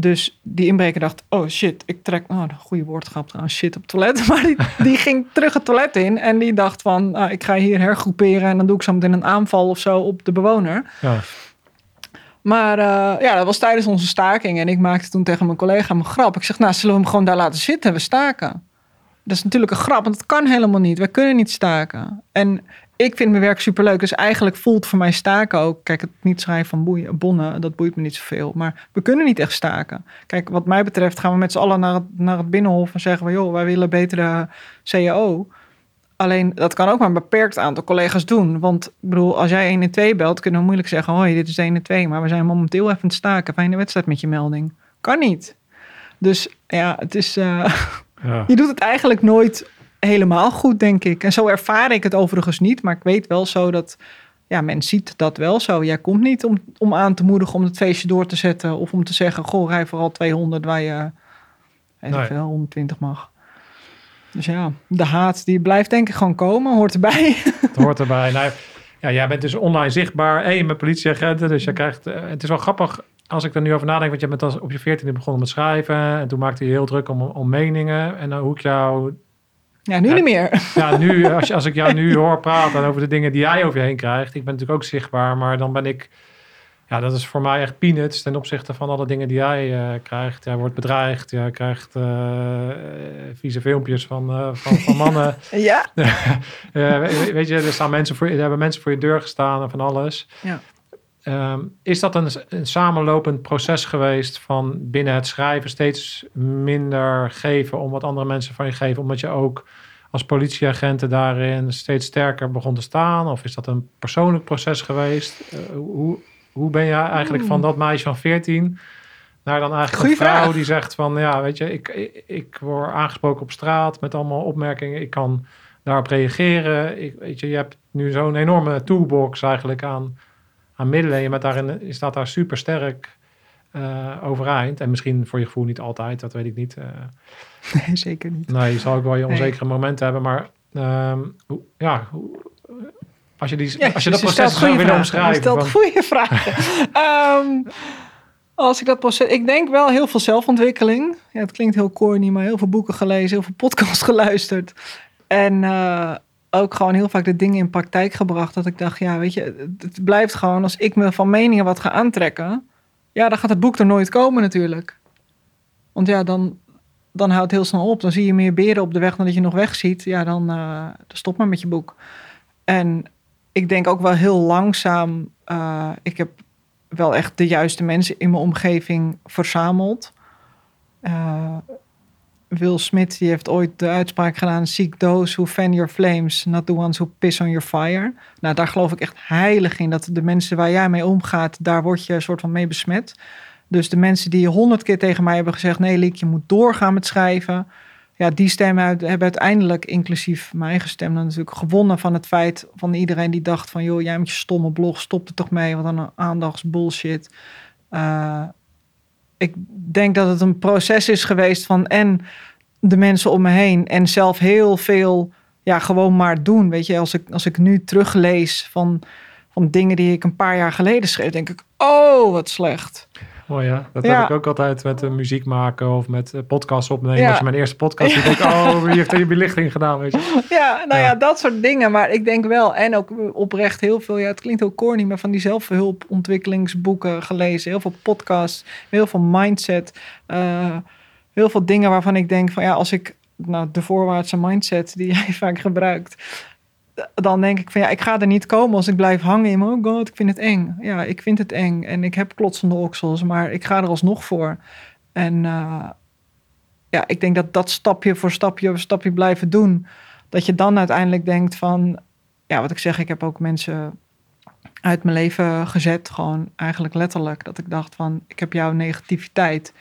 Dus die inbreker dacht, oh shit, ik trek, oh, een goede woordgrap trouwens, shit op het toilet. Maar die, die ging terug het toilet in en die dacht van, ah, ik ga hier hergroeperen en dan doe ik zo meteen een aanval of zo op de bewoner. Ja. Maar eh, ja, dat was tijdens onze staking. En ik maakte toen tegen mijn collega een grap. Ik zeg, nou, zullen we hem gewoon daar laten zitten? We staken. Dat is natuurlijk een grap, want dat kan helemaal niet. We kunnen niet staken. En ik vind mijn werk superleuk. Dus eigenlijk voelt voor mij staken ook... Kijk, het niet schrijven van boeien, bonnen, dat boeit me niet zoveel. Maar we kunnen niet echt staken. Kijk, wat mij betreft gaan we met z'n allen naar het, naar het Binnenhof... en zeggen we, joh, wij willen betere CAO. Alleen dat kan ook maar een beperkt aantal collega's doen. Want ik bedoel, als jij 1 en 2 belt, kunnen we moeilijk zeggen: hoi, dit is 1 en 2, maar we zijn momenteel even aan het staken. Fijne wedstrijd met je melding. Kan niet. Dus ja, het is. eh, Ja. je doet het eigenlijk nooit helemaal goed, denk ik. En zo ervaar ik het overigens niet. Maar ik weet wel zo dat. Ja, men ziet dat wel zo. Jij komt niet om, om aan te moedigen om het feestje door te zetten. Of om te zeggen: Goh, rij vooral 200 waar je. Nee. veel, 120 mag. Dus ja, de haat die blijft denk ik gewoon komen, hoort erbij. Het hoort erbij. Nou, ja, jij bent dus online zichtbaar. En je bent politieagenten. Dus je krijgt... eh, het is wel grappig als ik er nu over nadenk. Want je bent op je veertiende begonnen met schrijven. En toen maakte je heel druk om, om meningen. En dan hoe ik jou... Ja, nu Ja. niet meer. Ja, nu, als, je, als ik jou nu hoor praten over de dingen die jij over je heen krijgt. Ik ben natuurlijk ook zichtbaar. Maar dan ben ik... Ja, dat is voor mij echt peanuts ten opzichte van alle dingen die jij eh, krijgt. Jij wordt bedreigd. Jij krijgt eh, eh, vieze filmpjes van, eh, van, van mannen. Ja. Eh, we- weet je, er, staan mensen voor, er hebben mensen voor je deur gestaan en van alles. Ja. Ehm, is dat een, een samenlopend proces geweest van binnen het schrijven steeds minder geven om wat andere mensen van je geven, omdat je ook als politieagenten daarin steeds sterker begon te staan? Of is dat een persoonlijk proces geweest? Eh, hoe, hoe ben je eigenlijk van dat meisje van 14 naar dan eigenlijk Goeie een vrouw vraag. die zegt van ja, weet je, ik, ik, ik word aangesproken op straat met allemaal opmerkingen. Ik kan daarop reageren. Ik, weet je, je hebt nu zo'n enorme toolbox eigenlijk aan, aan middelen. Je bent daarin, je staat daar super sterk eh, overeind. En misschien voor je gevoel niet altijd, dat weet ik niet. Eh, Nee, zeker niet. nee, je zal ook wel je Nee. onzekere momenten hebben. Maar ehm, hoe, ja, hoe, als je, die, Ja, als je dat proces zou willen. Je omschrijven. stelt van- goede vragen. Ehm, als ik dat proces... Ik denk wel heel veel zelfontwikkeling. Ja, het klinkt heel corny, maar heel veel boeken gelezen, heel veel podcasts geluisterd. En eh, ook gewoon heel vaak de dingen in praktijk gebracht. Dat ik dacht, ja, weet je, het, blijft gewoon... Als ik me van meningen wat ga aantrekken... Ja, dan gaat het boek er nooit komen natuurlijk. Want ja, dan, dan houdt het heel snel op. Dan zie je meer beren op de weg dan dat je nog weg ziet. Ja, dan, eh, stop maar met je boek. En ik denk ook wel heel langzaam. eh, ik heb wel echt de juiste mensen in mijn omgeving verzameld. Eh, Will Smith die heeft ooit de uitspraak gedaan: Seek those who fan your flames, not the ones who piss on your fire. Nou, daar geloof ik echt heilig in. Dat de mensen waar jij mee omgaat, daar word je een soort van mee besmet. Dus de mensen die honderd keer tegen mij hebben gezegd: nee, Liek, je moet doorgaan met schrijven. Ja, die stemmen hebben uiteindelijk, inclusief mijn eigen stem, dan natuurlijk gewonnen van het feit van iedereen die dacht: van joh, jij met je stomme blog, stop er toch mee, dan een aandachtsbullshit. Eh, ik denk dat het een proces is geweest van en de mensen om me heen en zelf heel veel, ja, gewoon maar doen. Weet je, als ik, als ik nu teruglees van, van dingen die ik een paar jaar geleden schreef, denk ik: oh, wat slecht. Mooi ja, dat Ja. heb ik ook altijd met eh, muziek maken of met eh, podcasts opnemen. Ja. Als je mijn eerste podcast ziet, denk ik, oh, wie heeft er je belichting gedaan, weet je. Ja, nou ja. Ja. dat soort dingen. Maar ik denk wel, en ook oprecht heel veel, ja, het klinkt heel corny, maar van die zelfhulpontwikkelingsboeken gelezen, heel veel podcasts, heel veel mindset, eh, heel veel dingen waarvan ik denk van ja, als ik, nou, de voorwaartse mindset die jij vaak gebruikt, dan denk ik van ja, ik ga er niet komen als ik blijf hangen in mijn, oh god, ik vind het eng. Ja, ik vind het eng en ik heb klotsende oksels, maar ik ga er alsnog voor. En eh, ja, ik denk dat dat stapje voor stapje voor stapje blijven doen, dat je dan uiteindelijk denkt van, ja, wat ik zeg, ik heb ook mensen uit mijn leven gezet, gewoon eigenlijk letterlijk, dat ik dacht van, ik heb jouw negativiteit.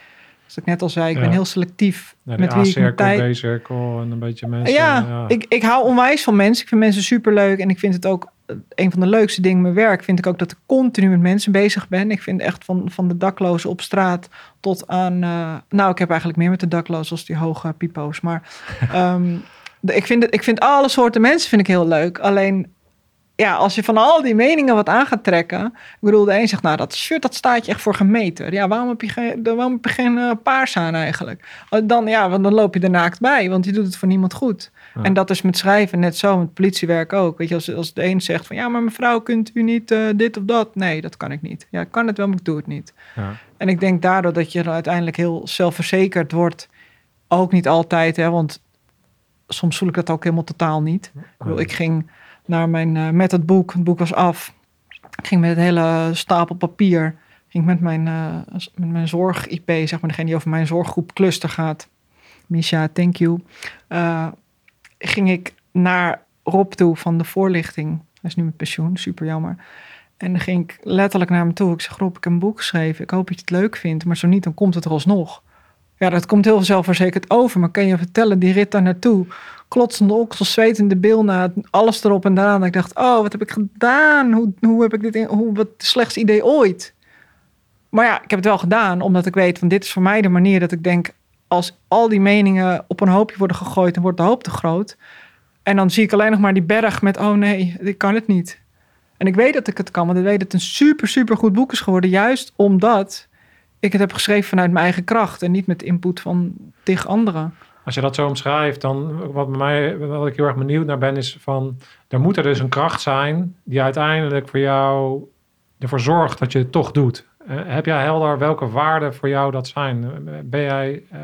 Dus ik net al zei, ik Ja. ben heel selectief Ja, met wie ik tijd... B-cirkel en een beetje mensen. Ja, Ik, ik hou onwijs van mensen. Ik vind mensen superleuk. En ik vind het ook eh, een van de leukste dingen met mijn werk. Vind ik ook dat ik continu met mensen bezig ben. Ik vind echt van, van de daklozen op straat tot aan... eh, nou, ik heb eigenlijk meer met de daklozen als die hoge pipo's. Maar ehm, de, ik, vind het, ik vind alle soorten mensen vind ik heel leuk. Alleen... Ja, als je van al die meningen wat aan gaat trekken. Ik bedoel, de een zegt, nou, dat shirt dat staat je echt voor gemeten. Ja, waarom heb je geen, waarom heb je geen eh, paars aan eigenlijk? Eh, Dan, ja, want dan loop je er naakt bij, want je doet het voor niemand goed. Ja. En dat is met schrijven net zo, met politiewerk ook. Weet je, als, als de een zegt van ja, maar mevrouw, kunt u niet eh, dit of dat? Nee, dat kan ik niet. Ja, ik kan het wel, maar ik doe het niet. Ja. En ik denk daardoor dat je er uiteindelijk heel zelfverzekerd wordt. Ook niet altijd, hè, want soms voel ik dat ook helemaal totaal niet. Ik, bedoel, ik ging naar mijn, eh, met het boek, het boek was af. Ik ging met het hele stapel papier, ging met mijn, eh, met mijn zorg-IP, zeg maar, degene die over mijn zorggroep cluster gaat. Misha, thank you. Eh, ging ik naar Rob toe van de voorlichting. Hij is nu met pensioen, super jammer. En dan ging ik letterlijk naar hem toe. Ik zeg, Rob, ik heb een boek geschreven. Ik hoop dat je het leuk vindt. Maar zo niet, dan komt het er alsnog. Ja, dat komt heel zelfverzekerd over. Maar kan je vertellen, die rit daar naartoe. Klotsende oksels, zwetende bil na alles erop en daaraan. Ik dacht, oh, wat heb ik gedaan? Hoe, hoe heb ik dit in, hoe, wat slechtste idee ooit? Maar ja, ik heb het wel gedaan. Omdat ik weet, van dit is voor mij de manier dat ik denk... als al die meningen op een hoopje worden gegooid... dan wordt de hoop te groot. En dan zie ik alleen nog maar die berg met... oh nee, ik kan het niet. En ik weet dat ik het kan, want ik weet dat het een super, super goed boek is geworden. Juist omdat ik het heb geschreven vanuit mijn eigen kracht en niet met input van tig anderen. Als je dat zo omschrijft, dan wat mij, wat ik heel erg benieuwd naar ben, is van er moet er dus een kracht zijn die uiteindelijk voor jou ervoor zorgt dat je het toch doet. Uh, heb jij helder welke waarden voor jou dat zijn? Ben jij, uh,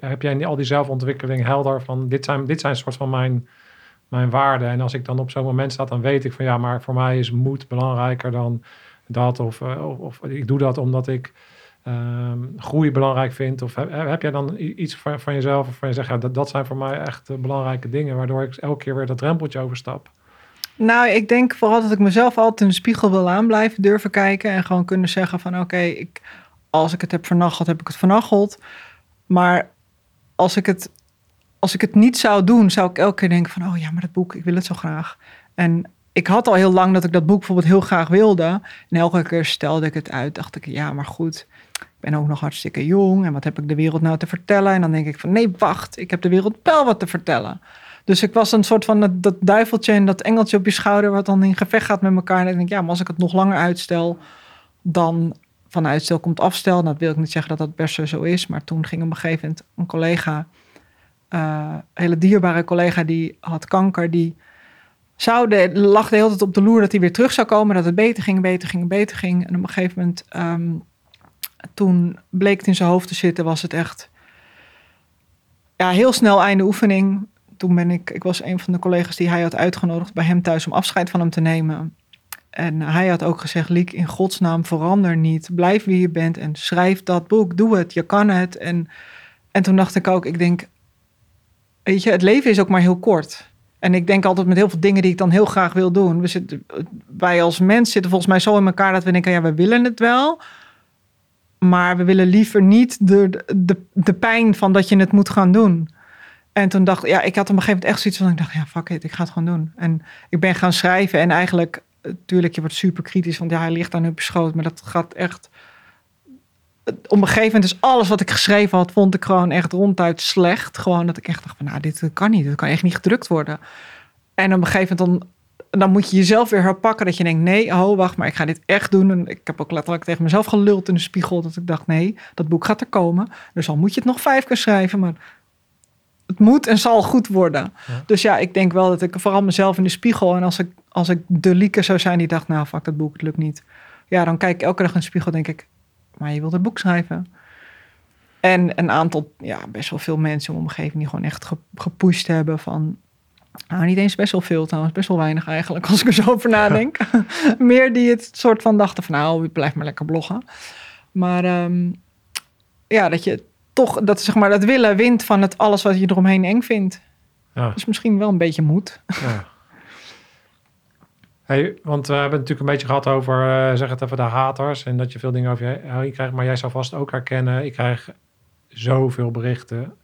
heb jij al die zelfontwikkeling helder van dit zijn, dit zijn soort van mijn mijn waarden. En als ik dan op zo'n moment sta, dan weet ik van ja, maar voor mij is moed belangrijker dan dat. Of, of, of, ik doe dat omdat ik um, groei belangrijk vind. Of heb, jij dan iets van, van jezelf of van je zegt, ja, dat, dat zijn voor mij echt uh, belangrijke dingen, waardoor ik elke keer weer dat drempeltje overstap? Nou, ik denk vooral dat ik mezelf altijd in de spiegel wil aan blijven durven kijken en gewoon kunnen zeggen van oké, als ik het heb vernacheld, heb ik het vernacheld. Maar als ik het als ik het niet zou doen, zou ik elke keer denken van, oh ja, maar dat boek, ik wil het zo graag. En ik had al heel lang dat ik dat boek bijvoorbeeld heel graag wilde. En elke keer stelde ik het uit, dacht ik, ja, maar goed, ben ook nog hartstikke jong. En wat heb ik de wereld nou te vertellen? En dan denk ik van, nee, wacht, ik heb de wereld wel wat te vertellen. Dus ik was een soort van dat, duiveltje en dat engeltje op je schouder, wat dan in gevecht gaat met elkaar. En ik denk, ja, maar als ik het nog langer uitstel, dan van uitstel komt afstel. Dat wil ik niet zeggen dat dat best zo is. Maar toen ging op een gegeven moment een collega uh, hele dierbare collega die had kanker, die zou de, lag de hele tijd op de loer dat hij weer terug zou komen, dat het beter ging, beter ging, beter ging. En op een gegeven moment, um, toen bleek het in zijn hoofd te zitten, was het echt ja, heel snel einde oefening. Toen ben ik, ik was een van de collega's die hij had uitgenodigd bij hem thuis om afscheid van hem te nemen. En hij had ook gezegd, Liek, in godsnaam verander niet. Blijf wie je bent en schrijf dat boek. Doe het, je kan het. En, en toen dacht ik ook, ik denk, weet je, het leven is ook maar heel kort. En ik denk altijd met heel veel dingen die ik dan heel graag wil doen. We zitten, wij als mens zitten volgens mij zo in elkaar dat we denken, ja, we willen het wel. Maar we willen liever niet de, de, de pijn van dat je het moet gaan doen. En toen dacht ik, ja, ik had op een gegeven moment echt zoiets van, ik dacht, ja, fuck it, ik ga het gewoon doen. En ik ben gaan schrijven en eigenlijk, natuurlijk, je wordt super kritisch, want ja, hij ligt aan op je schoot. Maar dat gaat echt op een gegeven moment is alles wat ik geschreven had, vond ik gewoon echt ronduit slecht. Gewoon dat ik echt dacht van, nou, dit kan niet. Dit kan echt niet gedrukt worden. En op een gegeven moment dan, dan moet je jezelf weer herpakken. Dat je denkt, nee, oh, wacht, maar ik ga dit echt doen. En ik heb ook letterlijk tegen mezelf geluld in de spiegel. Dat ik dacht, nee, dat boek gaat er komen. Dus al moet je het nog vijf keer schrijven, maar het moet en zal goed worden. Dus ja, ik denk wel dat ik vooral mezelf in de spiegel... en als ik, als ik de lieke zou zijn die dacht, nou, fuck, dat boek, het lukt niet. Ja, dan kijk ik elke dag in de spiegel denk ik maar je wilt het boek schrijven. En een aantal, ja, best wel veel mensen in mijn omgeving die gewoon echt gepusht hebben van. Nou, niet eens best wel veel trouwens, best wel weinig eigenlijk, als ik er zo over nadenk. Meer die het soort van dachten van, nou, blijf maar lekker bloggen. Maar um, ja, dat je toch, dat zeg maar, dat willen wint van het alles wat je eromheen eng vindt. Ja. Dus misschien wel een beetje moed. Ja. Hey, want we hebben het natuurlijk een beetje gehad over, uh, zeg het even, de haters. En dat je veel dingen over je heen krijgt. Maar jij zou vast ook herkennen, ik krijg zoveel berichten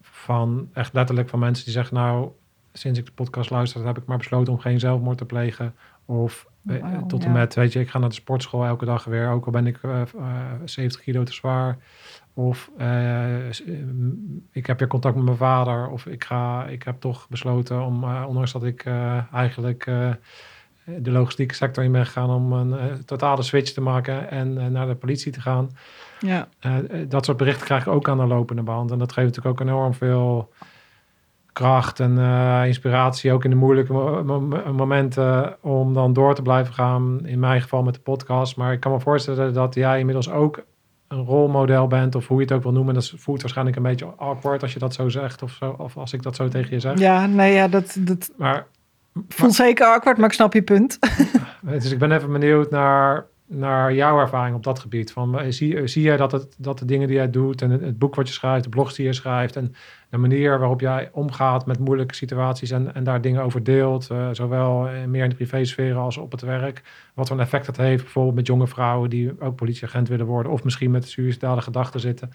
van, echt letterlijk van mensen die zeggen, nou, sinds ik de podcast luister, heb ik maar besloten om geen zelfmoord te plegen. Of eh, tot en met, weet je, ik ga naar de sportschool elke dag weer, ook al ben ik uh, uh, 70 kilo te zwaar. Of ik heb weer contact met mijn vader. Of ik, ga, ik heb toch besloten om, ondanks dat ik eigenlijk de logistieke sector in ben gegaan, om een totale switch te maken en naar de politie te gaan. Ja. dat soort berichten krijg ik ook aan de lopende band. En dat geeft natuurlijk ook enorm veel kracht en inspiratie, ook in de moeilijke momenten, om dan door te blijven gaan. In mijn geval met de podcast. Maar ik kan me voorstellen dat jij inmiddels ook een rolmodel bent, of hoe je het ook wil noemen. Dat voelt waarschijnlijk een beetje awkward als je dat zo zegt, of, zo, of als ik dat zo tegen je zeg. Ja, nee, ja, dat, dat maar, voelt zeker awkward, maar ik snap je punt. dus ik ben even benieuwd naar naar jouw ervaring op dat gebied. Van, eh, zie, zie jij dat, het, dat de dingen die jij doet en het, boek wat je schrijft, de blogs die je schrijft en de manier waarop jij omgaat met moeilijke situaties en, en daar dingen over deelt, eh, zowel meer in de privésfeer als op het werk, wat voor een effect dat heeft, bijvoorbeeld met jonge vrouwen die ook politieagent willen worden of misschien met suïcidale gedachten zitten.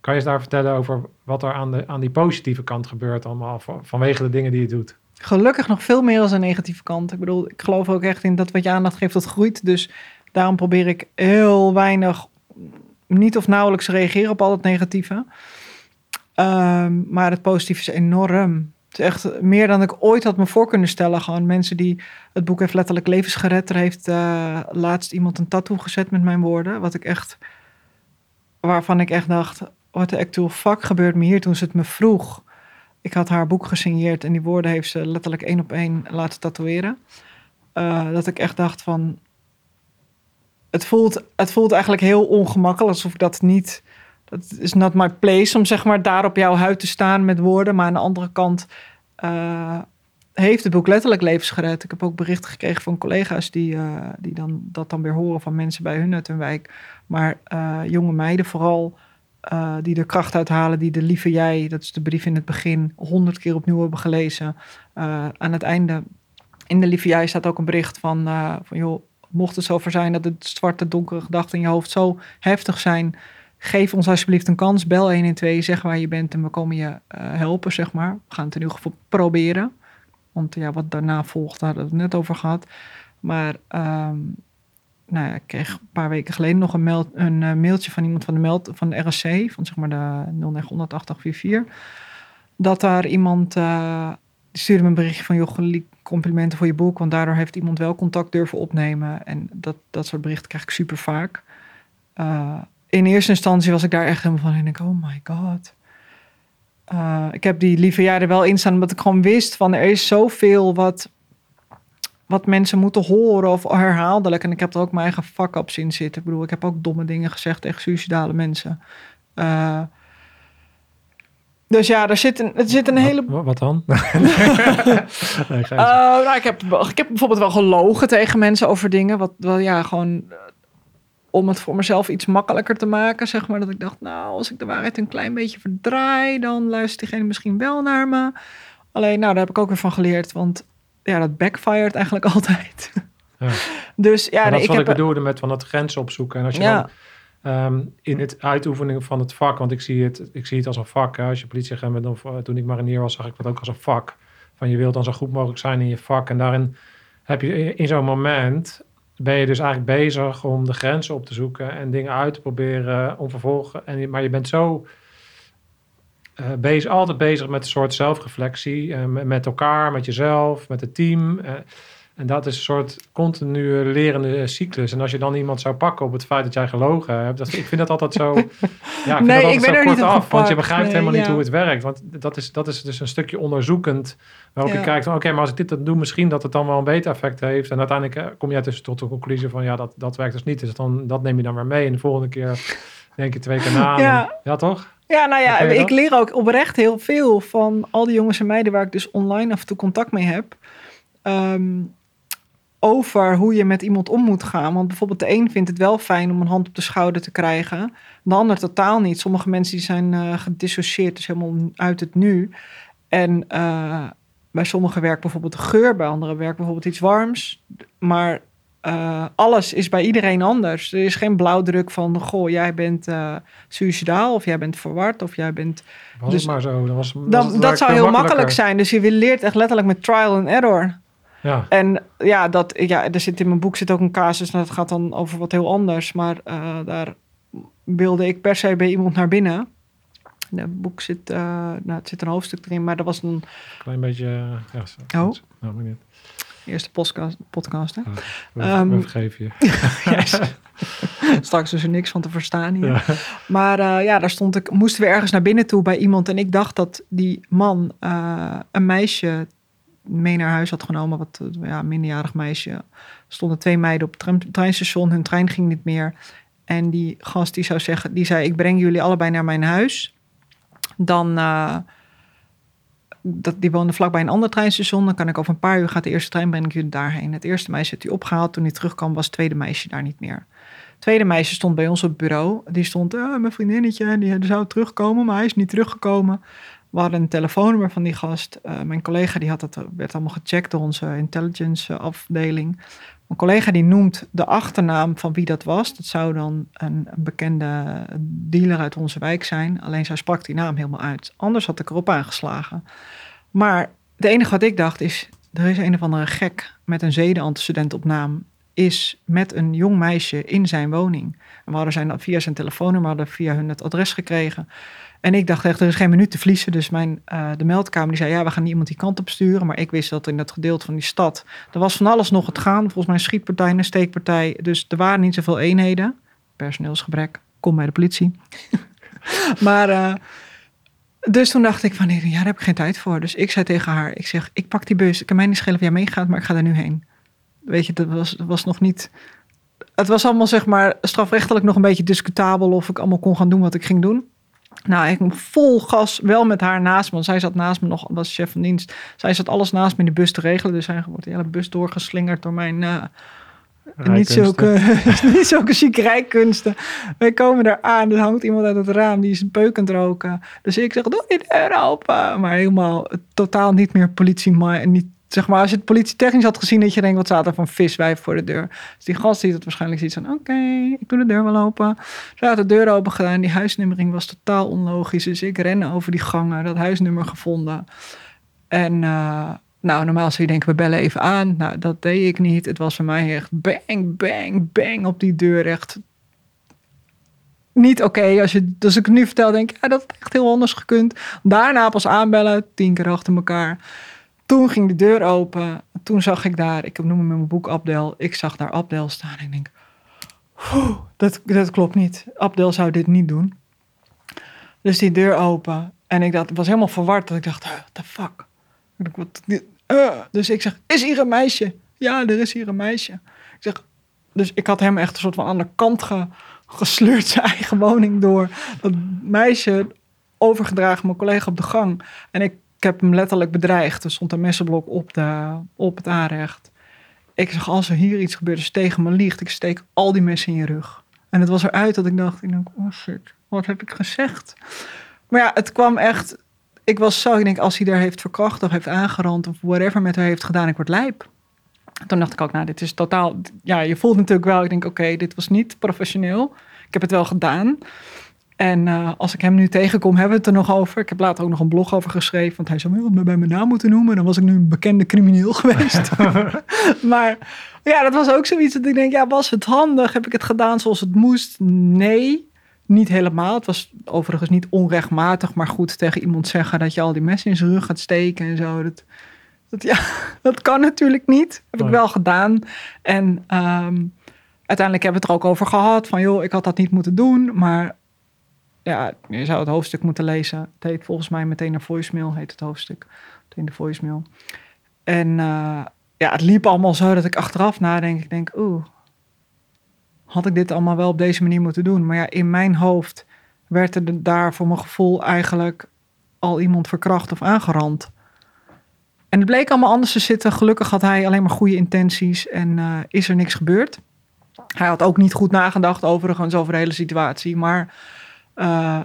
Kan je eens daar vertellen over wat er aan, de, aan die positieve kant gebeurt allemaal van- vanwege de dingen die je doet? Gelukkig nog veel meer als een negatieve kant. Ik bedoel, ik geloof ook echt in dat wat je aandacht geeft, dat groeit. Dus daarom probeer ik heel weinig, niet of nauwelijks reageren op al het negatieve. Ehm, maar het positieve is enorm. Het is echt meer dan ik ooit had me voor kunnen stellen. Gewoon mensen die het boek heeft letterlijk levens gered. Er heeft eh, laatst iemand een tattoo gezet met mijn woorden. Wat ik echt, waarvan ik echt dacht, what the actual fuck gebeurt me hier toen ze het me vroeg. Ik had haar boek gesigneerd en die woorden heeft ze letterlijk één op één laten tatoeëren. Eh, dat ik echt dacht van, het voelt, het voelt eigenlijk heel ongemakkelijk, alsof ik dat niet, dat is not my place om zeg maar daar op jouw huid te staan met woorden. Maar aan de andere kant eh, heeft het boek letterlijk levens gered. Ik heb ook berichten gekregen van collega's die, eh, die dan, dat dan weer horen van mensen bij hun uit hun wijk. Maar eh, jonge meiden vooral, die er kracht uit halen, die de lieve jij, dat is de brief in het begin, honderd keer opnieuw hebben gelezen. Aan het einde, in de lieve jij staat ook een bericht van, van joh, mocht het zover zijn dat het zwarte, donkere gedachten in je hoofd zo heftig zijn, geef ons alsjeblieft een kans. Bel 112, zeg waar je bent en we komen je eh, helpen, zeg maar. We gaan het in ieder geval proberen. Want ja, wat daarna volgt, daar hadden we het net over gehad. Maar ehm, nou ja, ik kreeg een paar weken geleden nog een, een eh, mailtje van iemand van de, meld, van de RSC, van zeg maar de 0900 8844. Dat daar iemand, eh, stuurde me een berichtje van, joh, complimenten voor je boek, want daardoor heeft iemand wel contact durven opnemen. En dat, dat soort berichten krijg ik super vaak. Eh, in eerste instantie was ik daar echt helemaal van, en ik oh my god. Eh, ik heb die lieve jaren wel in staan, omdat ik gewoon wist van, er is zoveel wat wat mensen moeten horen of herhaaldelijk. En ik heb er ook mijn eigen fuck-ups in zitten. Ik bedoel, ik heb ook domme dingen gezegd tegen suicidale mensen. Eh, dus ja, er zit een, er zit een hele... Wat, wat dan? nee, Eh, nou, ik, heb, ik heb bijvoorbeeld wel gelogen tegen mensen over dingen. Wat wel ja, gewoon eh, om het voor mezelf iets makkelijker te maken. Zeg maar dat ik dacht, nou, als ik de waarheid een klein beetje verdraai, dan luistert diegene misschien wel naar me. Alleen, nou, daar heb ik ook weer van geleerd. Want ja, dat backfired eigenlijk altijd. Ja. Dus ja, nee, dat is ik wat heb... ik bedoelde met van het grenzen opzoeken. En als je Ja. dan ehm, in het uitoefening van het vak, want ik zie het, ik zie het als een vak. Hè. Als je politieagent bent, of toen ik marinier was, zag ik dat ook als een vak. Van je wilt dan zo goed mogelijk zijn in je vak. En daarin heb je in, zo'n moment, ben je dus eigenlijk bezig om de grenzen op te zoeken en dingen uit te proberen om vervolgen. En, maar je bent zo eh, bezig, altijd bezig met een soort zelfreflectie. eh, met, met elkaar, met jezelf, met het team. eh, en dat is een soort continue lerende cyclus. En als je dan iemand zou pakken op het feit dat jij gelogen hebt, dat, ik vind dat altijd zo. Ja, ik vind Nee, dat ik ben zo er kort niet af. Want je begrijpt Nee, helemaal niet hoe het werkt. Want dat is, dat is dus een stukje onderzoekend. Waarop Ja. je kijkt oké, maar als ik dit dan doe, misschien dat het dan wel een beter effect heeft. En uiteindelijk eh, kom jij dus tot de conclusie van ja, dat, dat werkt dus niet. Dus dan, dat neem je dan weer mee. En de volgende keer denk je twee keer na. Ja. En- ja toch? Ja, nou ja, je ik dat? leer ook oprecht heel veel van al die jongens en meiden waar ik dus online af en toe contact mee heb. Ehm, over hoe je met iemand om moet gaan. Want bijvoorbeeld de een vindt het wel fijn om een hand op de schouder te krijgen. De ander totaal niet. Sommige mensen die zijn eh gedissocieerd, dus helemaal uit het nu. En eh, bij sommigen werkt bijvoorbeeld de geur, bij anderen werkt bijvoorbeeld iets warms. Maar eh, alles is bij iedereen anders. Er is geen blauwdruk van, goh, jij bent eh suicidaal of jij bent verward of jij bent... Was Dus het maar zo. Dan was, was Dan, het dat zou heel makkelijk zijn. Dus je leert echt letterlijk met trial and error. Ja. En ja, dat, ja, er zit in mijn boek zit ook een casus, en dat gaat dan over wat heel anders. Maar eh, daar wilde ik per se bij iemand naar binnen. In het boek zit, eh, nou, het zit een hoofdstuk erin, maar dat was een Klein beetje. eh, Ja, zo, Oh. Nou, maar niet. eerste podcast, podcast hè? We, Ehm, we je. Yes. Straks is er niks van te verstaan hier. Ja. Maar ja, daar stond ik, moesten we ergens naar binnen toe bij iemand. En ik dacht dat die man een meisje mee naar huis had genomen. Wat eh, ja, minderjarig meisje. Stonden twee meiden op het treinstation. Hun trein ging niet meer. En die gast die zou zeggen, die zei: Ik breng jullie allebei naar mijn huis. Dan, eh, dat, die woonde vlakbij een ander treinstation. Dan kan ik over een paar uur gaat de eerste trein, breng ik jullie daarheen. Het eerste meisje heeft hij opgehaald. Toen hij terugkwam was het tweede meisje daar niet meer. Het tweede meisje stond bij ons op het bureau. Die stond, "Ah, mijn vriendinnetje, die zou terugkomen, maar hij is niet teruggekomen. We hadden een telefoonnummer van die gast. Eh, mijn collega die had het, werd allemaal gecheckt door onze intelligence eh, afdeling. Mijn collega die noemt de achternaam van wie dat was. Dat zou dan een, een bekende dealer uit onze wijk zijn. Alleen zij sprak die naam helemaal uit. Anders had ik erop aangeslagen. Maar het enige wat ik dacht is... er is een of andere gek met een zedenantecedent op naam... is met een jong meisje in zijn woning. En we hadden zijn, via zijn telefoonnummer hadden via hun het adres gekregen... En ik dacht echt, er is geen minuut te verliezen. Dus mijn, eh, de meldkamer die zei, ja, we gaan iemand die kant op sturen. Maar ik wist dat in dat gedeelte van die stad, er was van alles nog het gaan. Volgens mij een schietpartij, een steekpartij. Dus er waren niet zoveel eenheden. Personeelsgebrek, kom bij de politie. maar, eh, dus toen dacht ik van, nee, ja, daar heb ik geen tijd voor. Dus ik zei tegen haar, ik zeg, ik pak die bus. Ik kan mij niet schelen of jij meegaat, maar ik ga er nu heen. Weet je, dat was, dat was nog niet... Het was allemaal, zeg maar, strafrechtelijk nog een beetje discutabel... of ik allemaal kon gaan doen wat ik ging doen. Nou, ik vol gas, wel met haar naast me. Want zij zat naast me nog, was chef van dienst. Zij zat alles naast me in de bus te regelen. Dus zij wordt de hele bus doorgeslingerd door mijn... Uh, niet zulke, niet zulke chique rijkunsten. Wij komen daar aan, er hangt iemand uit het raam, die is een peukend roken. Dus ik zeg, doe je deur open. Maar helemaal totaal niet meer politie, niet zeg maar, als je het politietechnisch had gezien, dat je denkt, wat staat er van viswijf voor de deur. Dus die gast ziet het waarschijnlijk ziet van, oké, ik doe de deur wel open. Ze had de deur open gedaan, die huisnummering was totaal onlogisch. Dus ik ren over die gangen, dat huisnummer gevonden. En uh, nou, normaal zou je denken, we bellen even aan. Nou, dat deed ik niet. Het was voor mij echt bang, bang, bang op die deur. Echt niet oké. Als je, dus ik nu vertel, denk ja, dat had echt heel anders gekund. Daarna pas aanbellen, tien keer achter elkaar. Toen ging de deur open. Toen zag ik daar, ik noem hem in mijn boek Abdel. Ik zag daar Abdel staan en ik denk, dat, dat klopt niet. Abdel zou dit niet doen. Dus die deur open. En ik dacht, was helemaal verward. Dat ik dacht, what the fuck? Dus ik zeg, is hier een meisje? Ja, er is hier een meisje. Ik zeg, dus ik had hem echt een soort van aan de kant ge, gesleurd, zijn eigen woning door. Dat meisje overgedragen, mijn collega op de gang. En ik ik heb hem letterlijk bedreigd. Er stond een messenblok op, de, op het aanrecht. Ik zeg, als er hier iets gebeurt, is tegen me liegt. Ik steek al die messen in je rug. En het was eruit dat ik dacht, ik oh shit, wat heb ik gezegd? Maar ja, het kwam echt, ik was zo, ik denk, als hij daar heeft verkracht of heeft aangerand of whatever met haar heeft gedaan, ik word lijp. Toen dacht ik ook, nou, dit is totaal, ja, je voelt natuurlijk wel, ik denk, oké, dit was niet professioneel. Ik heb het wel gedaan. En uh, als ik hem nu tegenkom, hebben we het er nog over. Ik heb later ook nog een blog over geschreven. Want hij zou me bij mijn naam moeten noemen. Dan was ik nu een bekende crimineel geweest. maar ja, dat was ook zoiets dat ik denk, ja, was het handig? Heb ik het gedaan zoals het moest? Nee, niet helemaal. Het was overigens niet onrechtmatig. Maar goed, tegen iemand zeggen dat je al die messen in zijn rug gaat steken en zo. Dat, dat, ja, dat kan natuurlijk niet. Heb ik wel gedaan. En um, uiteindelijk hebben we het er ook over gehad. Van joh, ik had dat niet moeten doen. Maar ja, je zou het hoofdstuk moeten lezen. Het heet volgens mij meteen een voicemail, heet het hoofdstuk. Meteen de voicemail. En uh, ja, het liep allemaal zo dat ik achteraf nadenk. Ik denk, oeh, had ik dit allemaal wel op deze manier moeten doen? Maar ja, in mijn hoofd werd er daar voor mijn gevoel eigenlijk al iemand verkracht of aangerand. En het bleek allemaal anders te zitten. Gelukkig had hij alleen maar goede intenties en uh, is er niks gebeurd. Hij had ook niet goed nagedacht overigens over de hele situatie. Maar uh,